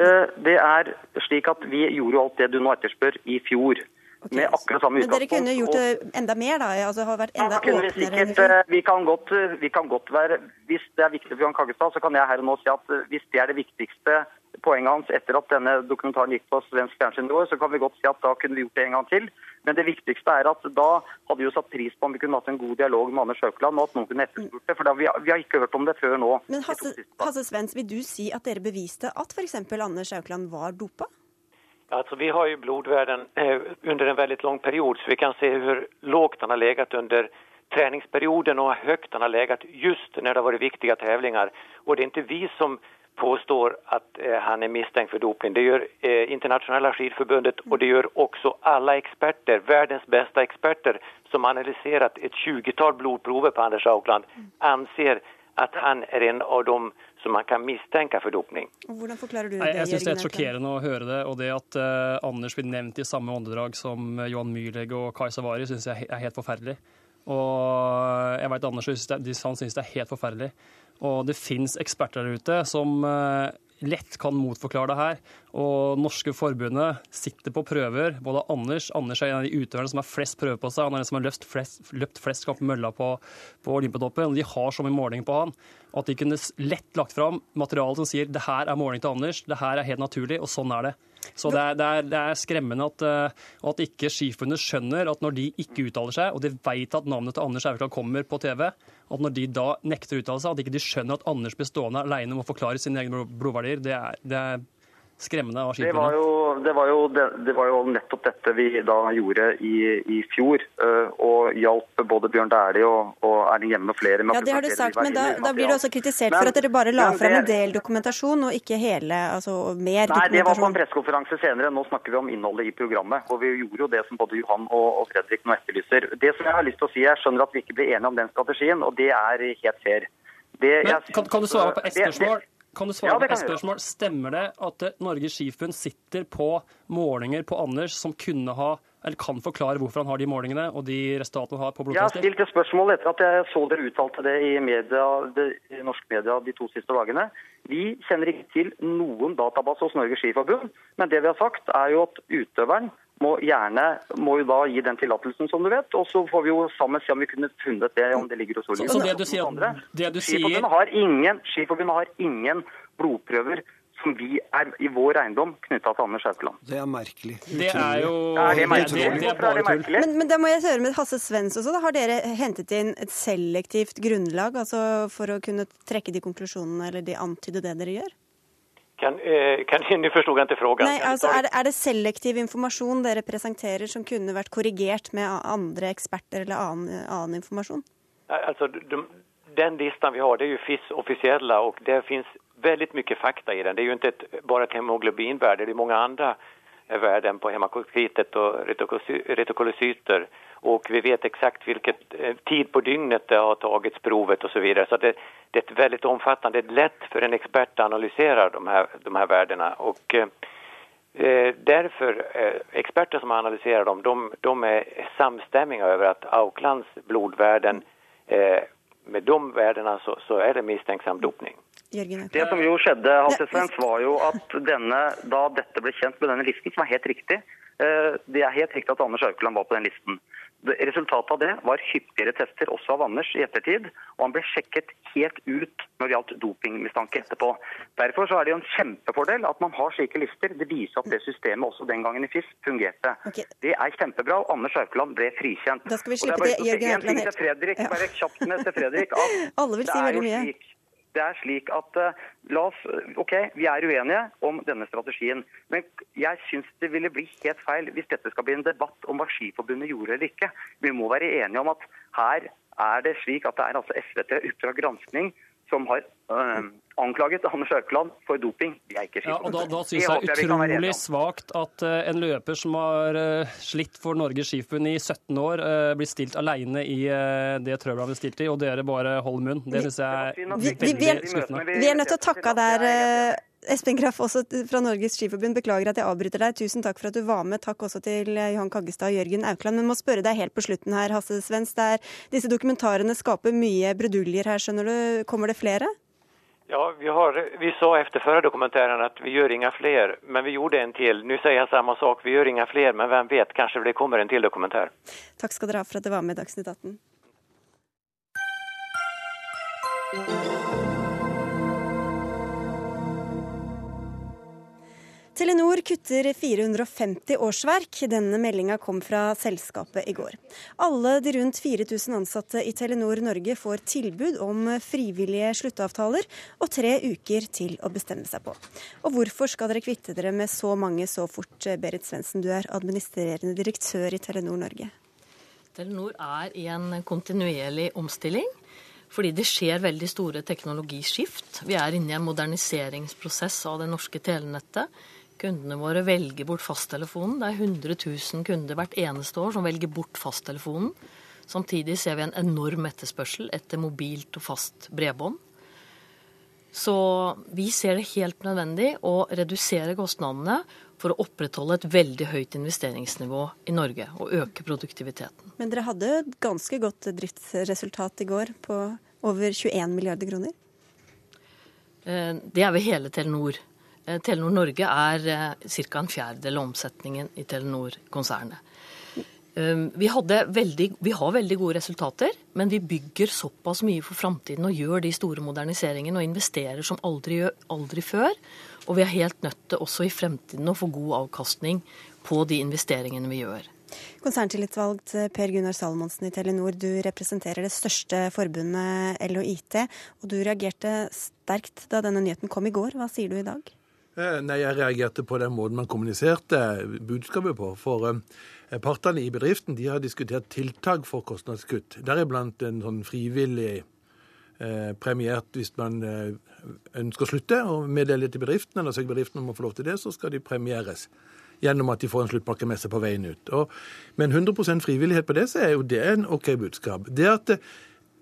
Eh, det er slik at Vi gjorde alt det du nå etterspør i fjor. Okay. Med akkurat samme utgangspunkt. Men dere kunne gjort det enda mer, da? Altså har vært enda ja, vi, sikkert, eh, vi, kan godt, eh, vi kan godt være Hvis det er viktig for Johan Kaggestad, så kan jeg her og nå si at eh, hvis det er det viktigste poenget hans etter at denne dokumentaren gikk på svensk fjernsyn i år, så kan vi godt si at da kunne vi gjort det en gang til. Men det viktigste er at da hadde vi jo satt pris på om vi kunne hatt en god dialog med Anders Haukeland, og at noen kunne etterspurt det. For da, vi, vi, har ikke hørt om det før nå. Men Hasse, Hasse Svens, vil du si at dere beviste at f.eks. Anders Haukeland var dopa? Alltså vi har ju blodvärden eh, under en väldigt lång period så vi kan se hur lågt han har legat under träningsperioden och hur högt han har legat just när det har varit viktiga tävlingar. Och det är inte vi som påstår att eh, han är misstänkt för doping. Det gör eh, internationella skidförbundet och det gör också alla experter, världens bästa experter som analyserat ett 20-tal blodprover på Anders Aukland anser at han er en av dem som man kan mistenke for dopning. Hvordan forklarer du det? jeg synes Det er sjokkerende å høre det. Og det at uh, Anders blir nevnt i samme åndedrag som Johan Myrlegg og Kai Savari, syns jeg er helt forferdelig. Og jeg vet Anders han syns det er helt forferdelig. Og det fins eksperter der ute som uh, lett kan motforklare det her. Og norske forbundet sitter på prøver. Både Anders Anders er en av de utøverne som har flest prøver på seg. Han er den som har løpt flest, løpt flest kamp mølla på, på Olympiatoppen. De har så mye måling på han at de kunne lett lagt fram materiale som sier det her er måling til Anders, det her er helt naturlig, og sånn er det. Så det er, det er, det er skremmende at, uh, at ikke Skiforbundet skjønner at når de ikke uttaler seg, og de vet at navnet til Anders Aukland kommer på TV, at når de da nekter å uttale seg, at ikke de skjønner at Anders blir stående alene om å forklare sine egne blodverdier, det er, det er skremmende av Det var, jo, det, var jo, det, det var jo nettopp dette vi da gjorde i, i fjor. Uh, og hjalp både Bjørn Dæhlie og, og Erling Hjemme og flere med Ja, det har du sagt, men da, da, blir du også kritisert men, for at dere bare la frem en del dokumentasjon og ikke hele, altså mer dokumentasjon. Nei, det var på en pressekonferanse senere. Nå snakker vi om innholdet i programmet. Og vi gjorde jo det som både Johan og, og Fredrik nå etterlyser. Det som jeg har lyst til å si, jeg skjønner at vi ikke blir enige om den strategien, og det er helt fair. Det, men, kan, kan, du svare på ett spørsmål? Kan du svare ja, på et spørsmål? Stemmer det at Norges Skiforbund sitter på målinger på Anders som kunne ha eller kan forklare hvorfor han har de målingene og de resultatene han har på blodtester? Jeg har stilt et spørsmål etter at jeg så dere uttalte det i, media, det, i norsk media de to siste dagene. Vi kjenner ikke til noen database hos Norges Skiforbund, men det vi har sagt er jo at utøveren må gjerne må jo da gi den tillatelsen, som du vet. Og så får vi jo sammen se om vi kunne funnet det, om det ligger hos Olje. Så, det du sier, det du sier... Skiforbundet har ingen, Skiforbundet har ingen blodprøver som vi er i vår eiendom knytta til Anders Haukeland. Det er merkelig. Det er jo er det merkelig? Det, det er men da må jeg høre med Hasse Svens også. Da har dere hentet inn et selektivt grunnlag altså for å kunne trekke de konklusjonene eller de antyde det dere gjør? Kan, eh, kan, nu förstod jag inte frågan. Nei, altså, er, det, er det selektiv informasjon dere presenterer som kunne vært korrigert med andre eksperter eller annen, annen informasjon? Altså, de, den listan vi har det är ju FIS officiella och det finns väldigt mycket fakta i den. Det är ju inte ett, bara ett hemoglobinvärde, det är många andra värden på hemakokritet och retokolycyter och vi vet exakt vilket eh, tid på dygnet det har tagits provet och så vidare. Så det, det är ett väldigt omfattande, det är lätt för en expert att analysera de här, de här värdena. Och, eh, eh därför, eh, experter som analyserar dem, de, de är samstämmiga över att Auklands blodvärden, eh, med de värdena så, så är det misstänksam dopning. Det som jo skjedde, Hasse var jo at denne, da dette ble kjent med denne listen, som er helt riktig eh, Det er helt riktig at Anders Aukeland var på den listen. Resultatet av det var hyppigere tester, også av Anders, i ettertid. Og han ble sjekket helt ut når det gjaldt dopingmistanke etterpå. Derfor så er det jo en kjempefordel at man har slike lister. Det viser at det systemet også den gangen i FIS fungerte. Okay. Det er kjempebra. og Anders Aukeland ble frikjent. Da skal vi slippe det, Jørgen Aukeland. Fredrik, ja. bare kjapt med til Fredrik. Alle vil si veldig mye. Slik, Det er slik at la oss, ok, Vi er uenige om denne strategien, men jeg syns det ville bli helt feil hvis dette skal bli en debatt om hva Skiforbundet gjorde eller ikke. Vi må være enige om at her er det slik at det er altså SVT Oppdrag granskning som har øh, anklaget Anders Økeland for doping. De er ikke ja, og Da, da synes jeg det er utrolig svakt at uh, en løper som har uh, slitt for Norges Skiforbund i 17 år, uh, blir stilt alene i det trøbbelet han ble stilt i, og dere bare holder munn. Det synes jeg er veldig skuffende. Vi er nødt til å takke der. Espen Graff, også fra Norges Skiforbund, beklager at jeg avbryter deg. Tusen takk for at du var med. Takk også til Johan Kaggestad og Jørgen Aukland. Men må spørre deg helt på slutten her, Hasse Svens. Der Disse dokumentarene skaper mye bruduljer her, skjønner du. Kommer det flere? Ja, vi, har, vi sa etter forrige dokumentaren at vi gjør inga flere, men vi gjorde en til. Nå sier jeg samme sak, vi gjør inga flere, men hvem vet, kanskje det kommer en til dokumentar. Takk skal dere ha for at du var med i Dagsnytt 18. Telenor kutter 450 årsverk. Denne meldinga kom fra selskapet i går. Alle de rundt 4000 ansatte i Telenor Norge får tilbud om frivillige sluttavtaler og tre uker til å bestemme seg på. Og hvorfor skal dere kvitte dere med så mange så fort, Berit Svendsen, du er administrerende direktør i Telenor Norge? Telenor er i en kontinuerlig omstilling fordi det skjer veldig store teknologiskift. Vi er inne i en moderniseringsprosess av det norske telenettet. Kundene våre velger bort fasttelefonen. Det er 100 000 kunder hvert eneste år som velger bort fasttelefonen. Samtidig ser vi en enorm etterspørsel etter mobilt og fast bredbånd. Så vi ser det helt nødvendig å redusere kostnadene for å opprettholde et veldig høyt investeringsnivå i Norge og øke produktiviteten. Men dere hadde et ganske godt driftsresultat i går på over 21 milliarder kroner? Eh, det er ved hele Telenor. Eh, Telenor Norge er eh, ca. en fjerdedel av omsetningen i Telenor-konsernet. Eh, vi, vi, har veldig gode resultater, men vi bygger såpass mye for framtiden og gjør de store moderniseringene og investerer som aldri, aldri før. Og vi er helt nødt til også i fremtiden å få god avkastning på de investeringene vi gjør. Konserntillitsvalgt Per Gunnar Salmonsen i Telenor, du representerer det største forbundet LHIT, og du reagerte sterkt da denne nyheten kom i går. Hva sier du i dag? Eh, nei, Jeg reagerte på den måten man kommuniserte budskapet på. For eh, partene i bedriften de har diskutert tiltak for kostnadskutt. Deriblant en sånn frivillig eh, premiert hvis man ønsker å slutte, og meddele til bedriften, eller søker bedriften om å få lov til det, så skal de premieres. Gjennom at de får en sluttpakke med seg på veien ut. Og, men 100% frivillighet på det, så er jo det en OK budskap. Det at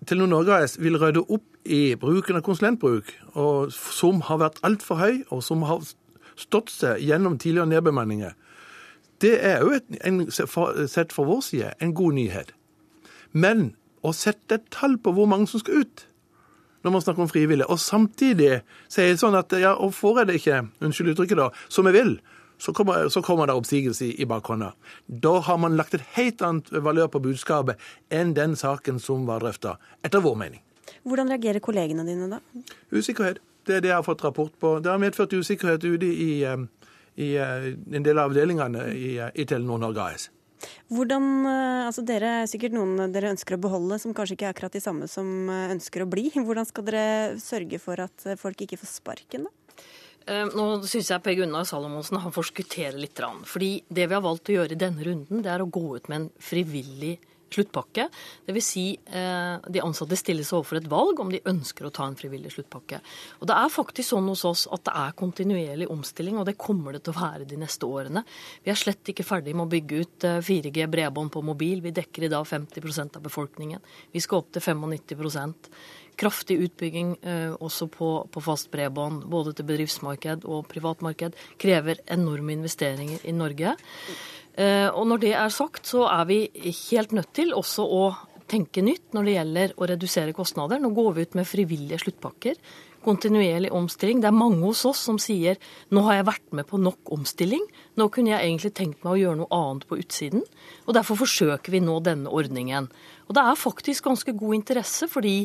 Telenor Norge AS vil rydde opp i bruken av konsulentbruk, som har vært altfor høy, og som har stått seg gjennom tidligere nedbemanninger. Det er jo sett fra vår side en god nyhet. Men å sette et tall på hvor mange som skal ut når man snakker om frivillige, og samtidig si sånn at ja, og får jeg det ikke, unnskyld uttrykket, da, som jeg vil, så kommer, så kommer det oppsigelse i, i bakhånda. Da har man lagt et helt annet valør på budskapet enn den saken som var drøfta, etter vår mening. Hvordan reagerer kollegene dine da? Usikkerhet. Det er det jeg har fått rapport på. Det har medført usikkerhet ute i, i, i eh, en del av avdelingene i, eh, i Telenor Norge AS. Hvordan, altså Dere er sikkert noen dere ønsker å beholde, som kanskje ikke er akkurat de samme som ønsker å bli. Hvordan skal dere sørge for at folk ikke får sparken, da? Eh, nå syns jeg Per Gunnar Salomonsen han forskutterer litt. Fordi det vi har valgt å gjøre i denne runden, det er å gå ut med en frivillig sluttpakke. Dvs. Si, eh, de ansatte stilles overfor et valg om de ønsker å ta en frivillig sluttpakke. Og Det er faktisk sånn hos oss at det er kontinuerlig omstilling, og det kommer det til å være de neste årene. Vi er slett ikke ferdig med å bygge ut 4G eh, bredbånd på mobil. Vi dekker i dag 50% av befolkningen. Vi skal opp til 95 kraftig utbygging eh, også på, på fast bredbånd, både til bedriftsmarked og privatmarked, krever enorme investeringer i Norge. Eh, og når det er sagt, så er vi helt nødt til også å tenke nytt når det gjelder å redusere kostnader. Nå går vi ut med frivillige sluttpakker. Kontinuerlig omstilling. Det er mange hos oss som sier nå har jeg vært med på nok omstilling. Nå kunne jeg egentlig tenkt meg å gjøre noe annet på utsiden. Og derfor forsøker vi nå denne ordningen. Og det er faktisk ganske god interesse, fordi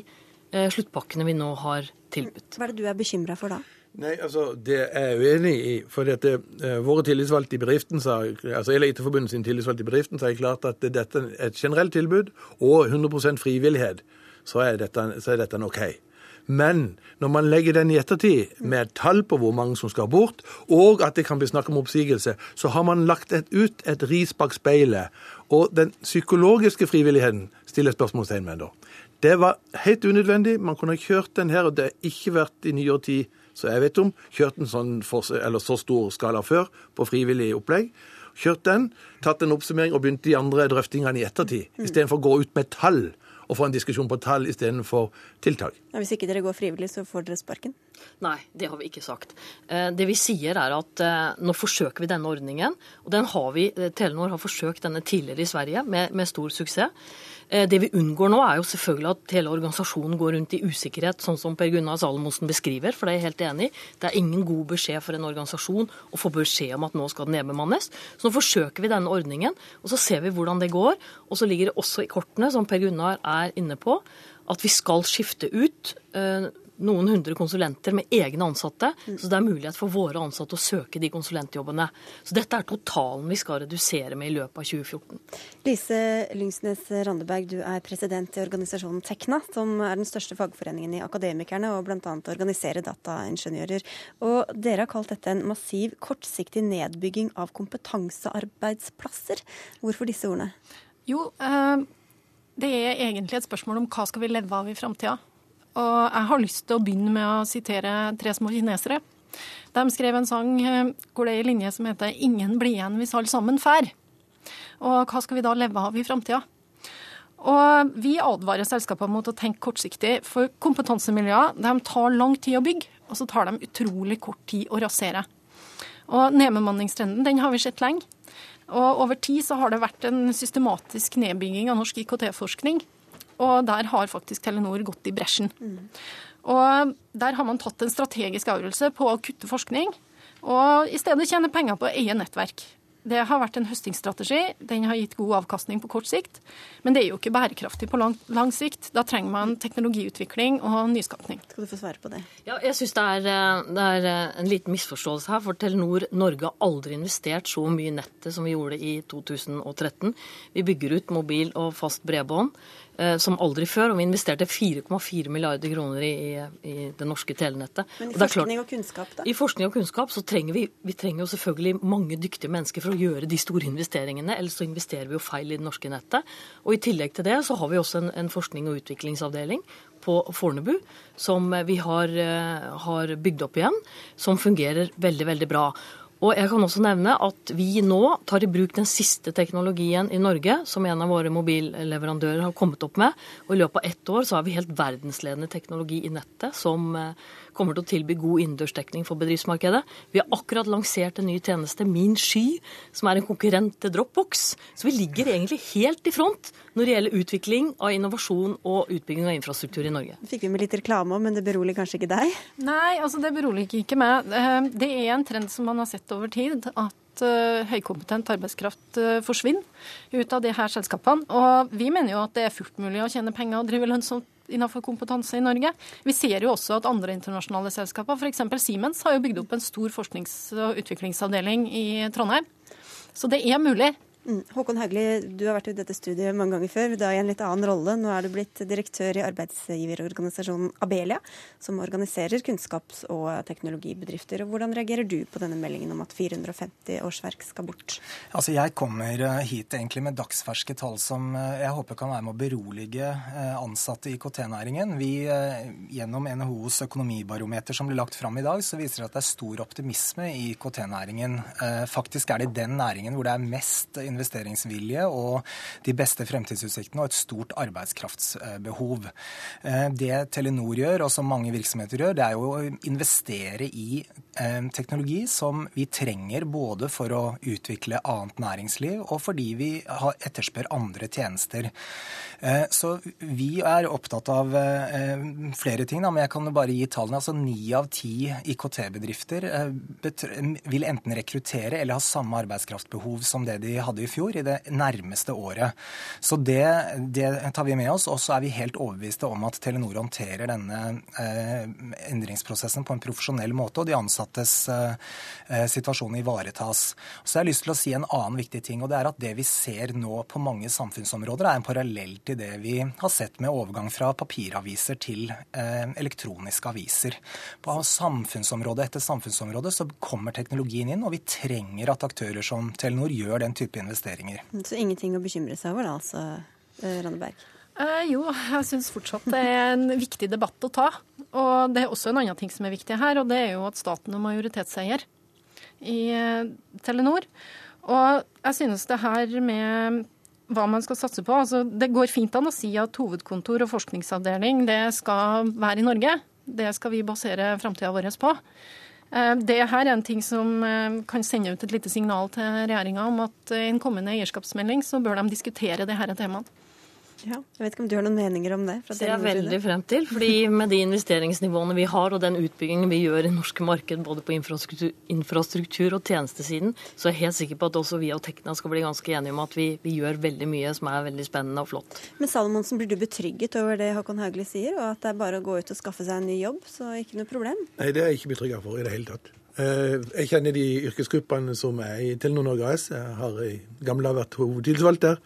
sluttpakkene vi nå har tilbudt. Hva er det du er bekymra for da? Nei, altså, Det er jeg uenig i. for dette, uh, Våre tillitsvalgte i bedriften sa, altså Eliteforbundet sin tillitsvalgte i bedriften sa klart at dette er et generelt tilbud og 100% frivillighet, så er dette, så er dette OK. Men når man legger den i ettertid, med et tall på hvor mange som skal bort, og at det kan bli snakk om oppsigelse, så har man lagt et, ut et ris bak speilet. Og den psykologiske frivilligheten stiller spørsmålstegn med da. Det var helt unødvendig. Man kunne kjørt den her, og det har ikke vært i nyere tid, så jeg vet om, kjørt en sånn for, så stor skala før på frivillig opplegg. Kjørt den, tatt en oppsummering og begynt de andre drøftingene i ettertid, mm. istedenfor å gå ut med tall og få en diskusjon på tall istedenfor tiltak. Ja, hvis ikke dere går frivillig, så får dere sparken? Nei, det har vi ikke sagt. Eh, det vi sier er at eh, nå forsøker vi denne ordningen. Og den har vi, eh, Telenor har forsøkt denne tidligere i Sverige med, med stor suksess. Eh, det vi unngår nå, er jo selvfølgelig at hele organisasjonen går rundt i usikkerhet, sånn som Per Gunnar Salomonsen beskriver, for det er jeg helt enig i. Det er ingen god beskjed for en organisasjon å få beskjed om at nå skal den nedbemannes. Så nå forsøker vi denne ordningen, og så ser vi hvordan det går. Og så ligger det også i kortene, som Per Gunnar er inne på, at vi skal skifte ut eh, noen hundre konsulenter med egne ansatte. Så det er mulighet for våre ansatte å søke de konsulentjobbene. Så dette er totalen vi skal redusere med i løpet av 2014. Lise Lyngsnes Randeberg, du er president i organisasjonen Tekna, som er den største fagforeningen i Akademikerne og bl.a. organiserer dataingeniører. Og dere har kalt dette en massiv, kortsiktig nedbygging av kompetansearbeidsplasser. Hvorfor disse ordene? Jo, eh, det er egentlig et spørsmål om hva skal vi leve av i framtida. Og jeg har lyst til å begynne med å sitere tre små kinesere. De skrev en sang eh, hvor det er en linje som heter 'Ingen blir igjen hvis alle sammen fær'. Og hva skal vi da leve av i framtida? Og vi advarer selskapene mot å tenke kortsiktig, for kompetansemiljøer de tar lang tid å bygge, og så tar de utrolig kort tid å rasere. Og nedbemanningstrenden den har vi sett lenge. Og over tid så har det vært en systematisk nedbygging av norsk IKT-forskning. Og der har faktisk Telenor gått i bresjen. Mm. Og der har man tatt en strategisk avgjørelse på å kutte forskning, og i stedet tjene penger på å eie nettverk. Det har vært en høstingsstrategi. Den har gitt god avkastning på kort sikt. Men det er jo ikke bærekraftig på lang, lang sikt. Da trenger man teknologiutvikling og nyskapning. Skal du få svare på det? Ja, jeg syns det, eh, det, er eh, en liten misforståelse her. For Telenor Norge har aldri investert så mye i nettet som vi gjorde i 2013. Vi bygger ut mobil og fast bredbånd. Eh, som aldri før. Og vi investerte 4,4 milliarder kroner i, i, det norske telenettet. Men i forskning og kunnskap, da? I forskning og kunnskap så trenger vi, vi trenger jo selvfølgelig mange dyktige mennesker for å gjøre de store investeringene. Ellers så investerer vi jo feil i det norske nettet. Og i tillegg til det så har vi også en, en forskning- og utviklingsavdeling på Fornebu som vi har, eh, har bygd opp igjen, som fungerer veldig, veldig bra. Og jeg kan også nevne at vi nå tar i bruk den siste teknologien i Norge, som en av våre mobilleverandører har kommet opp med. Og i løpet av ett år så har vi helt verdensledende teknologi i nettet som eh, kommer til å tilby god innendørsdekning for bedriftsmarkedet. Vi har akkurat lansert en ny tjeneste, Min Sky, som er en konkurrent til Dropbox. Så vi ligger egentlig helt i front når det gjelder utvikling av innovasjon og utbygging av infrastruktur i Norge. Fikk vi med litt reklame om, men det beroliger kanskje ikke deg? Nei, altså det beroliger ikke meg. Eh, det er en trend som man har sett over tid. at eh, høykompetent arbeidskraft eh, forsvinner ut av de her selskapene. Og vi mener jo at det er fullt mulig å tjene penger og drive lønnsomt innenfor kompetanse i Norge. Vi ser jo også at andre internasjonale selskaper, f.eks. Siemens, har jo bygd opp en stor forsknings- og utviklingsavdeling i Trondheim. Så det er mulig. Mm. Håkon Haugli, du har vært i dette studiet mange ganger før, da i en litt annen rolle. Nå er du blitt direktør i arbeidsgiverorganisasjonen Abelia, som organiserer kunnskaps- og teknologibedrifter. Og hvordan reagerer du på denne meldingen om at 450 årsverk skal bort? Altså, Jeg kommer eh, hit egentlig med dagsferske tall som eh, jeg håper kan være med å berolige eh, ansatte i IKT-næringen. Gjennom NHOs økonomibarometer som ble lagt fram i dag, så viser det at det er stor optimisme i IKT-næringen. Faktisk er det den næringen hvor det er mest investeringsvilje og de beste fremtidsutsiktene og et stort arbeidskraftsbehov. Eh, det Telenor gjør, og som mange virksomheter gjør, det er jo å investere i eh, teknologi som vi trenger både for å utvikle annet næringsliv og fordi vi etterspør andre tjenester. Eh, så vi er opptatt av flere ting, men jeg kan bare gi tallene. Altså Ni av ti IKT-bedrifter vil enten rekruttere eller ha samme arbeidskraftbehov som det de hadde i fjor, i det nærmeste året. Så det, det tar vi med oss. Og så er vi helt overbeviste om at Telenor håndterer denne eh, endringsprosessen på en profesjonell måte. Og de ansattes eh, situasjon ivaretas. Så jeg har lyst til å si en annen viktig ting, og det er at det vi ser nå på mange samfunnsområder, er en parallell til det vi har sett med overgang fra papiraviser til elektroniske aviser. På samfunnsområde etter samfunnsområde så kommer teknologien inn, og vi trenger at aktører som Telenor gjør den type investeringer. Så ingenting å bekymre seg over da, altså, Randeberg? Eh, jo, jeg syns fortsatt det er en viktig debatt å ta. Og det er også en annen ting som er viktig her, og det er jo at staten er majoritetseier i eh, Telenor. Og jeg synes det her med hva man skal satse på altså Det går fint an å si at hovedkontor og forskningsavdeling det skal være i Norge. Det skal vi basere framtida vår på. Eh, det her er en ting som eh, kan sende ut et lite signal til regjeringa om at i en kommende eierskapsmelding så bør de diskutere det dette temaet. Ja, jeg vet ikke om du har noen meninger om det? det er jeg veldig frem til. fordi Med de investeringsnivåene vi har og den utbyggingen vi gjør i norske marked, både på infrastruktur, infrastruktur, og tjenestesiden, så er jeg helt sikker på at også vi og Tekna skal bli ganske enige om at vi, vi, gjør veldig mye som er veldig spennende og flott. Men Salomonsen, blir du betrygget over det Håkon Haugli sier, og at det er bare å gå ut og skaffe seg en ny jobb, så ikke noe problem? Nei, det er jeg ikke betrygga for i det hele tatt. Eh, jeg kjenner de yrkesgruppene som er i Telenor Norge AS. Jeg har i gamle vært hovedtilsvalgt der.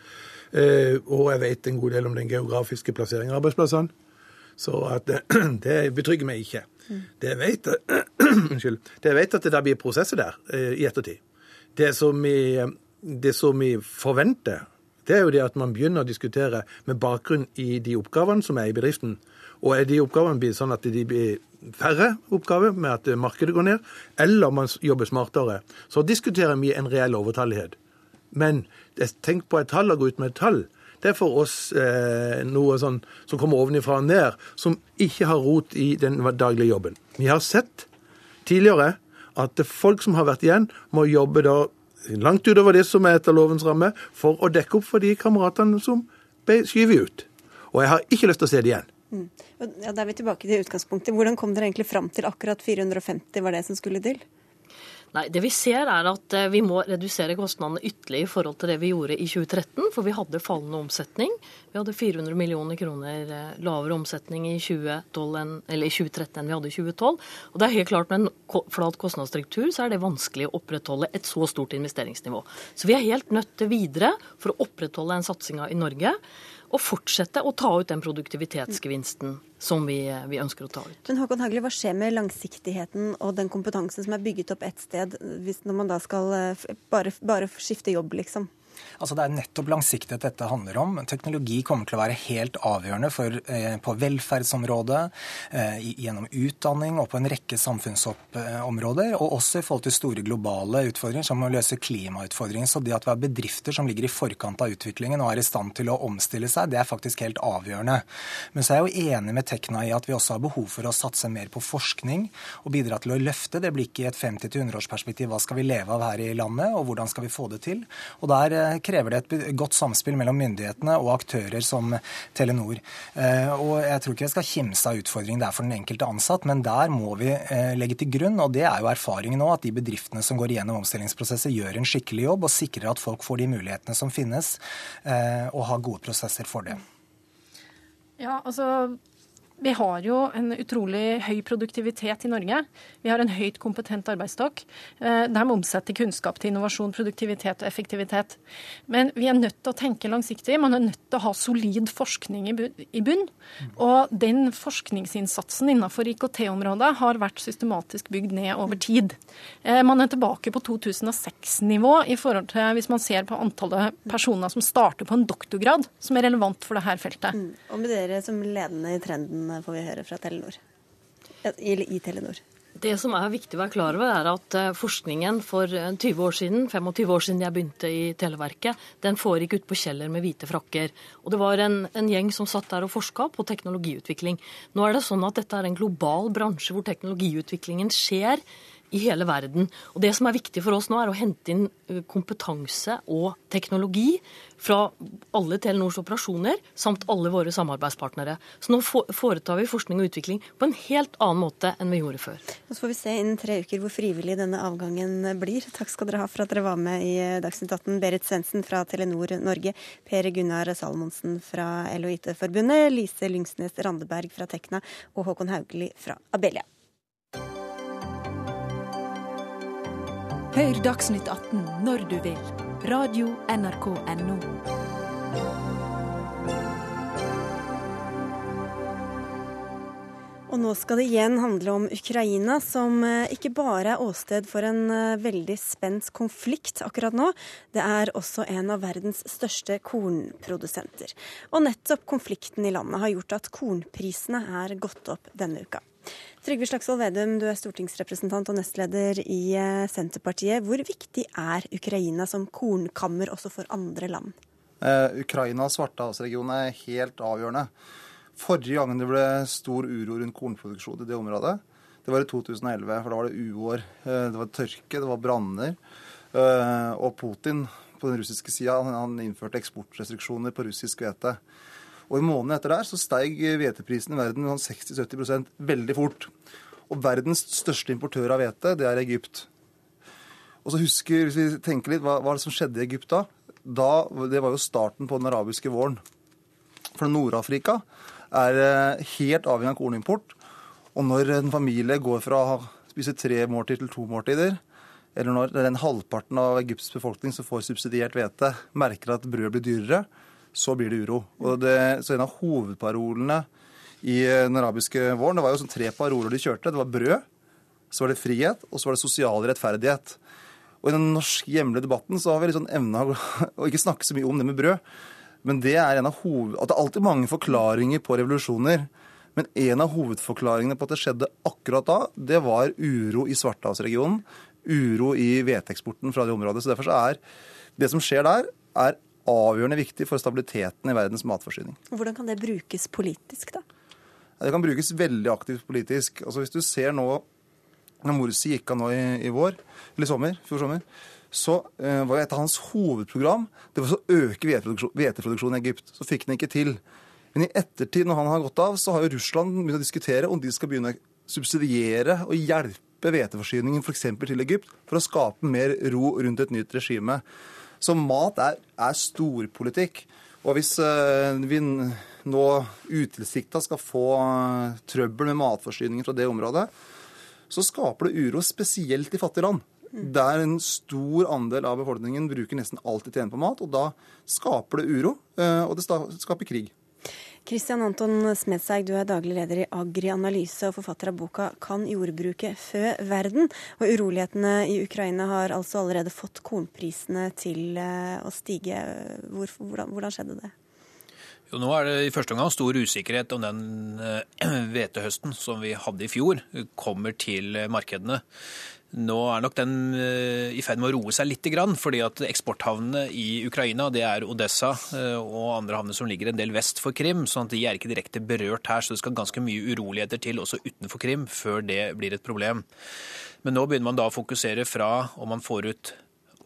Eh, og jeg vet en god del om den geografiske plasseringen av arbeidsplassene. Så at, det betrygger meg ikke. Det jeg vet, det jeg vet at det blir prosesser der eh, i ettertid. Det som, vi, det som vi forventer, det er jo det at man begynner å diskutere med bakgrunn i de oppgavene som er i bedriften. Og er de oppgavene blir sånn at de blir færre oppgaver med at markedet går ned, eller man jobber smartere, så diskuterer vi en reell overtallighet. Men tenk på et tall og gå ut med et tall. Det er for oss eh, noe sånn som kommer ovenifra og ned, som ikke har rot i den daglige jobben. Vi har sett tidligere at folk som har vært igjen, må jobbe da langt utover det som er etter lovens ramme, for å dekke opp for de kameratene som ble skyvet ut. Og jeg har ikke lyst til å se det igjen. Mm. Ja, Da er vi tilbake til utgangspunktet. Hvordan kom dere egentlig fram til akkurat 450 var det som skulle til? Nei, Det vi ser er at eh, vi må redusere kostnadene ytterligere i forhold til det vi gjorde i 2013. For vi hadde fallende omsetning. Vi hadde 400 millioner kroner eh, lavere omsetning i 2012 enn, eller i 2013 enn vi hadde i 2012. Og det er helt klart Med en flat kostnadsstruktur så er det vanskelig å opprettholde et så stort investeringsnivå. Så vi er helt nødt til videre for å opprettholde den satsinga i Norge og fortsette å ta ut den produktivitetsgevinsten som vi, vi, ønsker å ta ut. Men Håkon Hagli, Hva skjer med langsiktigheten og den kompetansen som er bygget opp ett sted, hvis når man da skal eh, bare, bare skifte jobb, liksom? Altså Det er nettopp langsiktighet dette handler om. Teknologi kommer til å være helt avgjørende for, eh, på velferdsområdet, eh, gjennom utdanning og på en rekke samfunnsområder. Og også i forhold til store globale utfordringer, som å løse klimautfordringer. Så det at vi har bedrifter som ligger i forkant av utviklingen og er i stand til å omstille seg, det er faktisk helt avgjørende. Men så er jeg jo enig med Tekna i at vi også har behov for å satse mer på forskning og bidra til å løfte det blikket i et 50-100-årsperspektiv. Hva skal vi leve av her i landet, og hvordan skal vi få det til? Og der eh, krever det et godt samspill mellom myndighetene og aktører som Telenor. Eh, og Jeg tror ikke jeg skal kimse av utfordringen det er for den enkelte ansatt, men der må vi eh, legge til grunn, og det er jo erfaringen nå, at de bedriftene som går igjennom omstillingsprosesser, gjør en skikkelig jobb og sikrer at folk får de mulighetene som finnes, eh, og har gode prosesser for det. Ja, altså vi har jo en utrolig høy produktivitet i Norge. Vi har en høyt kompetent arbeidsstokk. er der må omsette kunnskap til innovasjon, produktivitet og effektivitet. Men vi er nødt til å tenke langsiktig. Man er nødt til å ha solid forskning i bunn. Og den forskningsinnsatsen innenfor IKT-området har vært systematisk bygd ned over tid. Eh, man er tilbake på 2006-nivå i forhold til hvis man ser på antallet personer som starter på en doktorgrad, som er relevant for dette feltet. Mm. Og med dere som ledende i trenden får vi høre fra Telenor. Eller i Telenor. Det som er viktig å være klar over, er at eh, forskningen for 20 eh, år siden, 25 år siden jeg begynte i Televerket, den foregikk ute på Kjeller med hvite frakker. Og det var en, en, gjeng som satt der og forska på teknologiutvikling. Nå er det sånn at dette er en global bransje hvor teknologiutviklingen skjer i hele verden. Og Det som er viktig for oss nå, er å hente inn kompetanse og teknologi fra alle Telenors operasjoner samt alle våre samarbeidspartnere. Så nå foretar vi forskning og utvikling på en helt annen måte enn vi gjorde før. Så får vi se innen tre uker hvor frivillig denne avgangen blir. Takk skal dere ha for at dere var med i Dagsnytt 18. Berit Svendsen fra Telenor Norge, Per Gunnar Salmonsen fra LHIT-forbundet, Lise Lyngsnes Randeberg fra Tekna og Håkon Haugli fra Abelia. Hør Dagsnytt 18 når du vil. Radio NRK Radio.nrk.no. Og nå skal det igjen handle om Ukraina, som eh, ikke bare er åsted for en eh, veldig spent konflikt akkurat nå. Det er også en av verdens største kornprodusenter. Og nettopp konflikten i landet har gjort at kornprisene er gått opp denne uka. Trygve Slagsvold Vedum, du er stortingsrepresentant og nestleder i eh, Senterpartiet. Hvor viktig er Ukraina som kornkammer også for andre land? Eh, Ukraina og Svartehavsregionen er helt avgjørende. Forrige gang det ble stor uro rundt kornproduksjon i det området, det var i 2011. For da var det uår. Eh, det var tørke, det var branner. Eh, og Putin på den russiske sida innførte eksportrestriksjoner på russisk hvete. Og i måneden etter der så steig hveteprisen i verden med 60-70% sånn veldig fort. Og verdens største importør av hvete, det er Egypt. Og så husker, Hvis vi tenker litt, hva, hva som skjedde i Egypt da? da? Det var jo starten på den arabiske våren. For Nord-Afrika er eh, helt avhengig av kornimport. Og når en familie går fra å spise tre måltider til to måltider, eller når den halvparten av Egypts befolkning som får subsidiert hvete, merker at brød blir dyrere, så blir det uro. Det, så En av hovedparolene i den arabiske våren det var jo sånn tre paroler de kjørte. Det var brød, så var det frihet, og så var det sosial rettferdighet. Og I den norske hjemlige debatten så har vi liksom evna å ikke snakke så mye om det med brød. Men det er en av hoved... At det er alltid mange forklaringer på revolusjoner. Men en av hovedforklaringene på at det skjedde akkurat da, det var uro i Svartehavsregionen. Uro i hveteeksporten fra det området. Så derfor så er det som skjer der, er avgjørende viktig for stabiliteten i verdens matforsyning. Hvordan kan det brukes politisk, da? Det kan brukes veldig aktivt politisk. Altså Hvis du ser nå når Morsi gikk av nå i, i vår, eller sommer, fjor sommer, så eh, var et av hans hovedprogram det var å øke hveteproduksjonen i Egypt. Så fikk han ikke til. Men i ettertid, når han har gått av, så har jo Russland begynt å diskutere om de skal begynne å subsidiere og hjelpe hveteforsyningen f.eks. til Egypt for å skape mer ro rundt et nytt regime. Så mat er, er storpolitikk. Og hvis uh, vi nå utilsikta skal få uh, trøbbel med matforsyningen fra det området, så skaper det uro, spesielt i fattige land. Der en stor andel av befolkningen bruker nesten alltid tjene på mat. Og da skaper det uro, uh, og det skaper krig. Kristian Anton Smedseig, du er daglig leder i Agri Analyse og forfatter av boka 'Kan jordbruket fø verden?'. Og Urolighetene i Ukraina har altså allerede fått kornprisene til eh, å stige. Hvor, hvordan, hvordan, skjedde det? Jo, nå er det i første omgang stor usikkerhet om den eh, hvetehøsten som vi hadde i fjor, kommer til markedene. Nå er nok den eh, i ferd med å roe seg litt, fordi at eksporthavnene i Ukraina det er Odessa eh, og andre havner som ligger en del vest for Krim. sånn at de er ikke direkte berørt her. Så det skal ganske mye uroligheter til også utenfor Krim før det blir et problem. Men nå begynner man da å fokusere fra om man får ut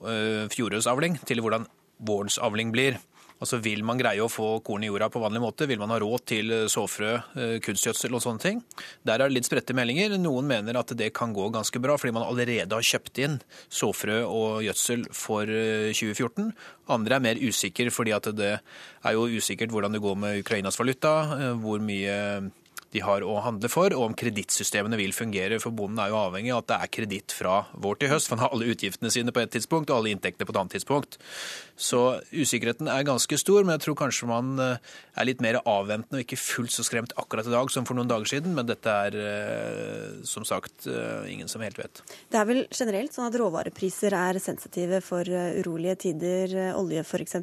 fjorårets avling til hvordan vårens avling blir. Altså Vil man greie å få korn i jorda på vanlig måte? Vil man ha råd til eh, såfrø, eh, kunstgjødsel og sånne ting? Der er det litt spredte meldinger. Noen mener at det kan gå ganske bra, fordi man allerede har kjøpt inn såfrø og gjødsel for 2014. Eh, Andre er mer usikre, fordi det er jo usikkert hvordan det går med Ukrainas valuta, hvor mye de har å handle for, og om kredittsystemene vil fungere. For bonden er jo avhengig av at det er kreditt fra vår til høst. For han har alle utgiftene sine på et tidspunkt, og alle inntektene på et annet tidspunkt. Så usikkerheten er ganske stor, men jeg tror kanskje man eh, er litt mer avventende og ikke fullt så skremt akkurat i dag som for noen dager siden. Men dette er eh, som sagt eh, ingen som helt vet. Det er vel generelt sånn at råvarepriser er sensitive for urolige tider. Olje f.eks.,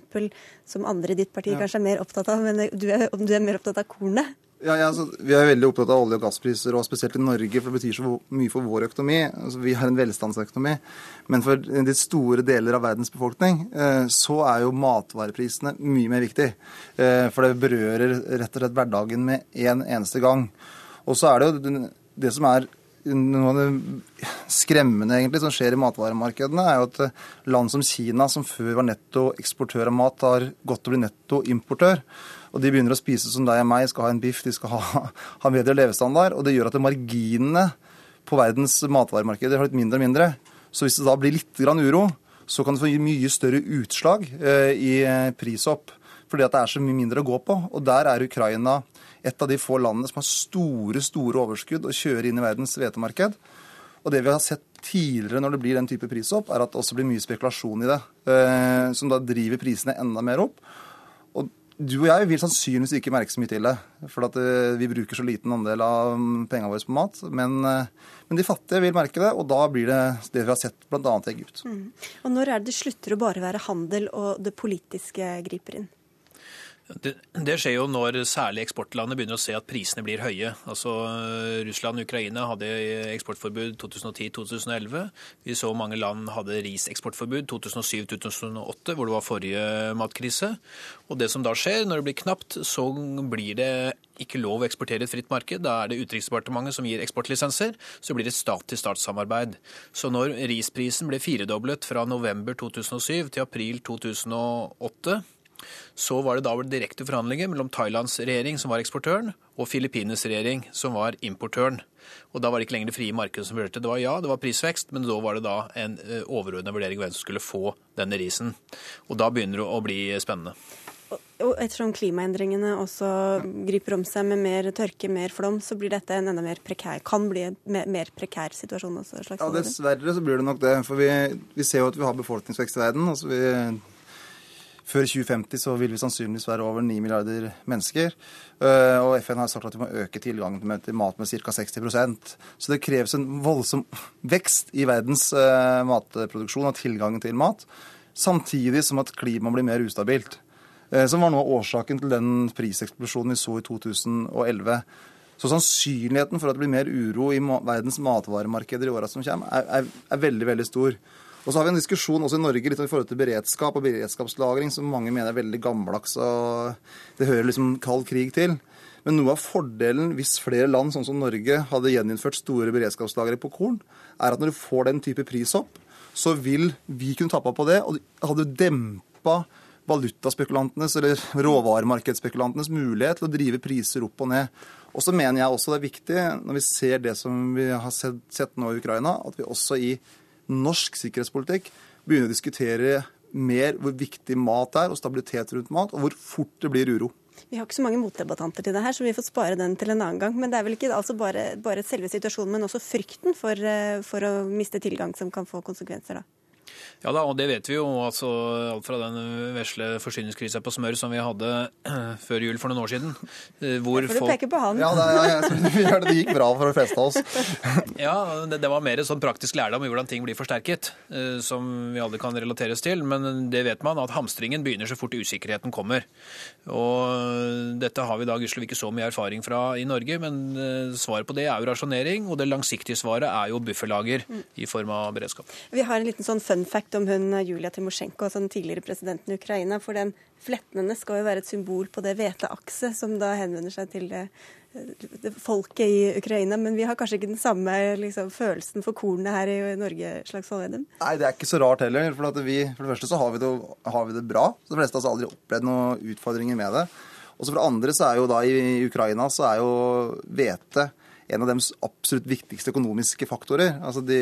som andre i ditt parti ja. kanskje er mer opptatt av, men du er, du er mer opptatt av kornet? Ja, ja, altså, Vi er veldig opptatt av olje- og gasspriser, og spesielt i Norge, for det betyr så mye for vår økonomi. Altså, vi har en velstandsøkonomi. Men for de store deler av verdens befolkning eh, så er jo matvareprisene mye mer viktig. Eh, for det berører rett og slett hverdagen med en eneste gang. Og så er det jo det som er noe av det skremmende egentlig som skjer i matvaremarkedene, er jo at eh, land som Kina, som før var netto eksportør av mat, har gått til å bli netto importør. Og de begynner å spise som deg og meg, skal ha en biff, de skal ha, ha bedre levestandard. Og det gjør at marginene på verdens matvaremarked har blitt mindre og mindre. Så hvis det da blir litt grann uro, så kan det få mye større utslag eh, i prishopp. prisopp. Fordi at det er så mye mindre å gå på. Og der er Ukraina et av de få landene som har store store overskudd å kjøre inn i verdens hvetemarked. Og det vi har sett tidligere når det blir den type prishopp, er at det også blir mye spekulasjon i det. Eh, som da driver prisene enda mer opp. Du og jeg vil sannsynligvis ikke merke så mye til det. For at eh, vi bruker så liten andel av pengene våre på mat. Men, eh, men, de fattige vil merke det, og da blir det det vi har sett bl.a. i Egypt. Mm. Og når er det det slutter å bare være handel og det politiske griper inn? Det, det, skjer jo når særlig eksportlandet begynner å se at prisene blir høye. Altså Russland og Ukraina hadde eksportforbud 2010-2011. Vi så mange land hadde riseksportforbud 2007-2008, hvor det var forrige matkrise. Og det som da skjer, når det blir knapt, så blir det ikke lov å eksportere et fritt marked. Da er det Utenriksdepartementet som gir eksportlisenser. Så blir det stat-til-stat-samarbeid. Så når risprisen ble firedoblet fra november 2007 til april 2008 så var det da direkte forhandlinger mellom Thailands regjering, som var eksportøren, og Filippines regjering, som var importøren. Og Da var det ikke lenger det frie markedet som vurderte. Det var ja, det var prisvekst, men da var det da en eh, overordna vurdering av hvem som skulle få denne risen. Og Da begynner det å bli spennende. Og ettersom klimaendringene også griper om seg med mer tørke, mer flom, så blir dette en enda mer prekær, kan bli en mer prekær situasjon også? ja, dessverre så blir det nok det. For vi, vi ser jo at vi har befolkningsvekst i verden. altså vi før 2050 så vil vi sannsynligvis være over 9 milliarder mennesker. Eh, og FN har sagt at vi må øke tilgangen til mat med ca. 60% Så det kreves en voldsom vekst i verdens eh, matproduksjon og tilgangen til mat. Samtidig som at klimaet blir mer ustabilt. Eh, som var noe av årsaken til den priseksplosjonen vi så i 2011. Så sannsynligheten for at det blir mer uro i verdens matvaremarkeder i åra som kommer, er, er, er veldig, veldig stor. Og så har vi en diskusjon også i Norge litt i forhold til beredskap og beredskapslagring, som mange mener er veldig gammeldags og det hører liksom kald krig til. Men noe av fordelen hvis flere land, sånn som Norge, hadde gjeninnført store beredskapslagre på korn, er at når du får den type prishopp, så vil vi kunne tappe på det. Og hadde hadde dempa valutaspekulantenes eller råvaremarkedsspekulantenes mulighet til å drive priser opp og ned. Og så mener jeg også det er viktig, når vi ser det som vi har sett, sett nå i Ukraina, at vi også i norsk sikkerhetspolitikk begynne å diskutere mer hvor viktig mat er, og stabilitet rundt mat, og hvor fort det blir uro. Vi har ikke så mange motdebattanter til det her, så vi får spare den til en annen gang. Men det er vel ikke altså bare, bare selve situasjonen, men også frykten for, eh, for å miste tilgang som kan få konsekvenser, da? Ja da, og det vet vi jo. altså Alt fra den vesle forsyningskrisa på smør som vi hadde før jul for noen år siden. Eh, hvor ja, for du peker på han. Ja, det, ja, det, gikk bra for de fleste av oss. ja, det, det var mer sånn praktisk lærdom i hvordan ting blir forsterket, eh, som vi alle kan relateres til. Men det vet man, at hamstringen begynner så fort usikkerheten kommer. Og dette har vi da gudskjelov ikke så mye erfaring fra i Norge, men eh, svaret på det er jo rasjonering. Og det langsiktige svaret er jo bufferlager mm. i form av beredskap. Vi har en liten sånn fun fact om hun Julia Timosjenko, altså den tidligere presidenten i Ukraina. For den flettene skal jo være et symbol på det hveteakset som da henvender seg til det, det folket i Ukraina. Men vi har kanskje ikke den samme liksom, følelsen for kornet her i Norge, Slagsvold Vedum? Nei, det er ikke så rart heller. For, vi, for det første så har vi det, har vi det bra. Så de fleste av oss har aldri opplevd noen utfordringer med det. Og så for det andre så er jo da i Ukraina så er jo hvete en av deres absolutt viktigste økonomiske faktorer. Altså de,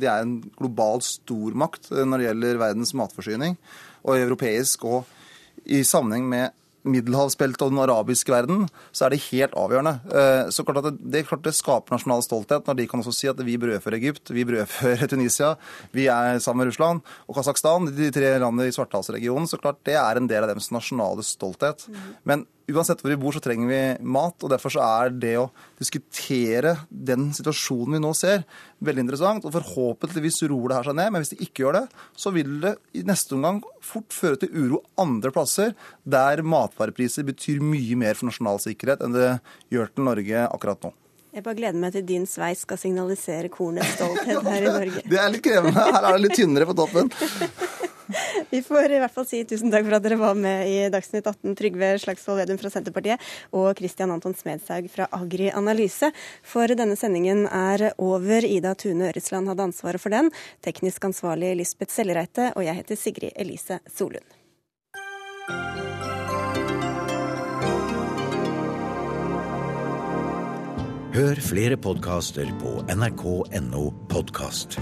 de, er en global stormakt når det gjelder verdens matforsyning, og europeisk. Og i sammenheng med middelhavsbeltet og den arabiske verden, så er det helt avgjørende. Eh, så klart at det, det, klart det skaper nasjonal stolthet når de kan også si at vi brødfører Egypt, vi brødfører Tunisia, vi er sammen med Russland og Kasakhstan, de tre landene i Svartehavsregionen. Så klart det er en del av deres nasjonale stolthet. Mm. Men uansett hvor vi bor, så trenger vi mat. og Derfor så er det å diskutere den situasjonen vi nå ser, veldig interessant. og Forhåpentligvis roer det her seg ned, men hvis det ikke gjør det, så vil det i neste omgang fort føre til uro andre plasser, der matvarepriser betyr mye mer for nasjonal sikkerhet enn det gjør til Norge akkurat nå. Jeg bare gleder meg til din sveis skal signalisere kornets stolthet her i Norge. Det er litt krevende. Her er det litt tynnere på toppen. Vi får i hvert fall si tusen takk for at dere var med i Dagsnytt 18, Trygve Slagsvold Vedum fra Senterpartiet og Christian Anton Smedshaug fra Agri Analyse. For denne sendingen er over. Ida Tune Øresland hadde ansvaret for den. Teknisk ansvarlig Lisbeth Sellereite, og jeg heter Sigrid Elise Solund. Hør flere podkaster på nrk.no podkast.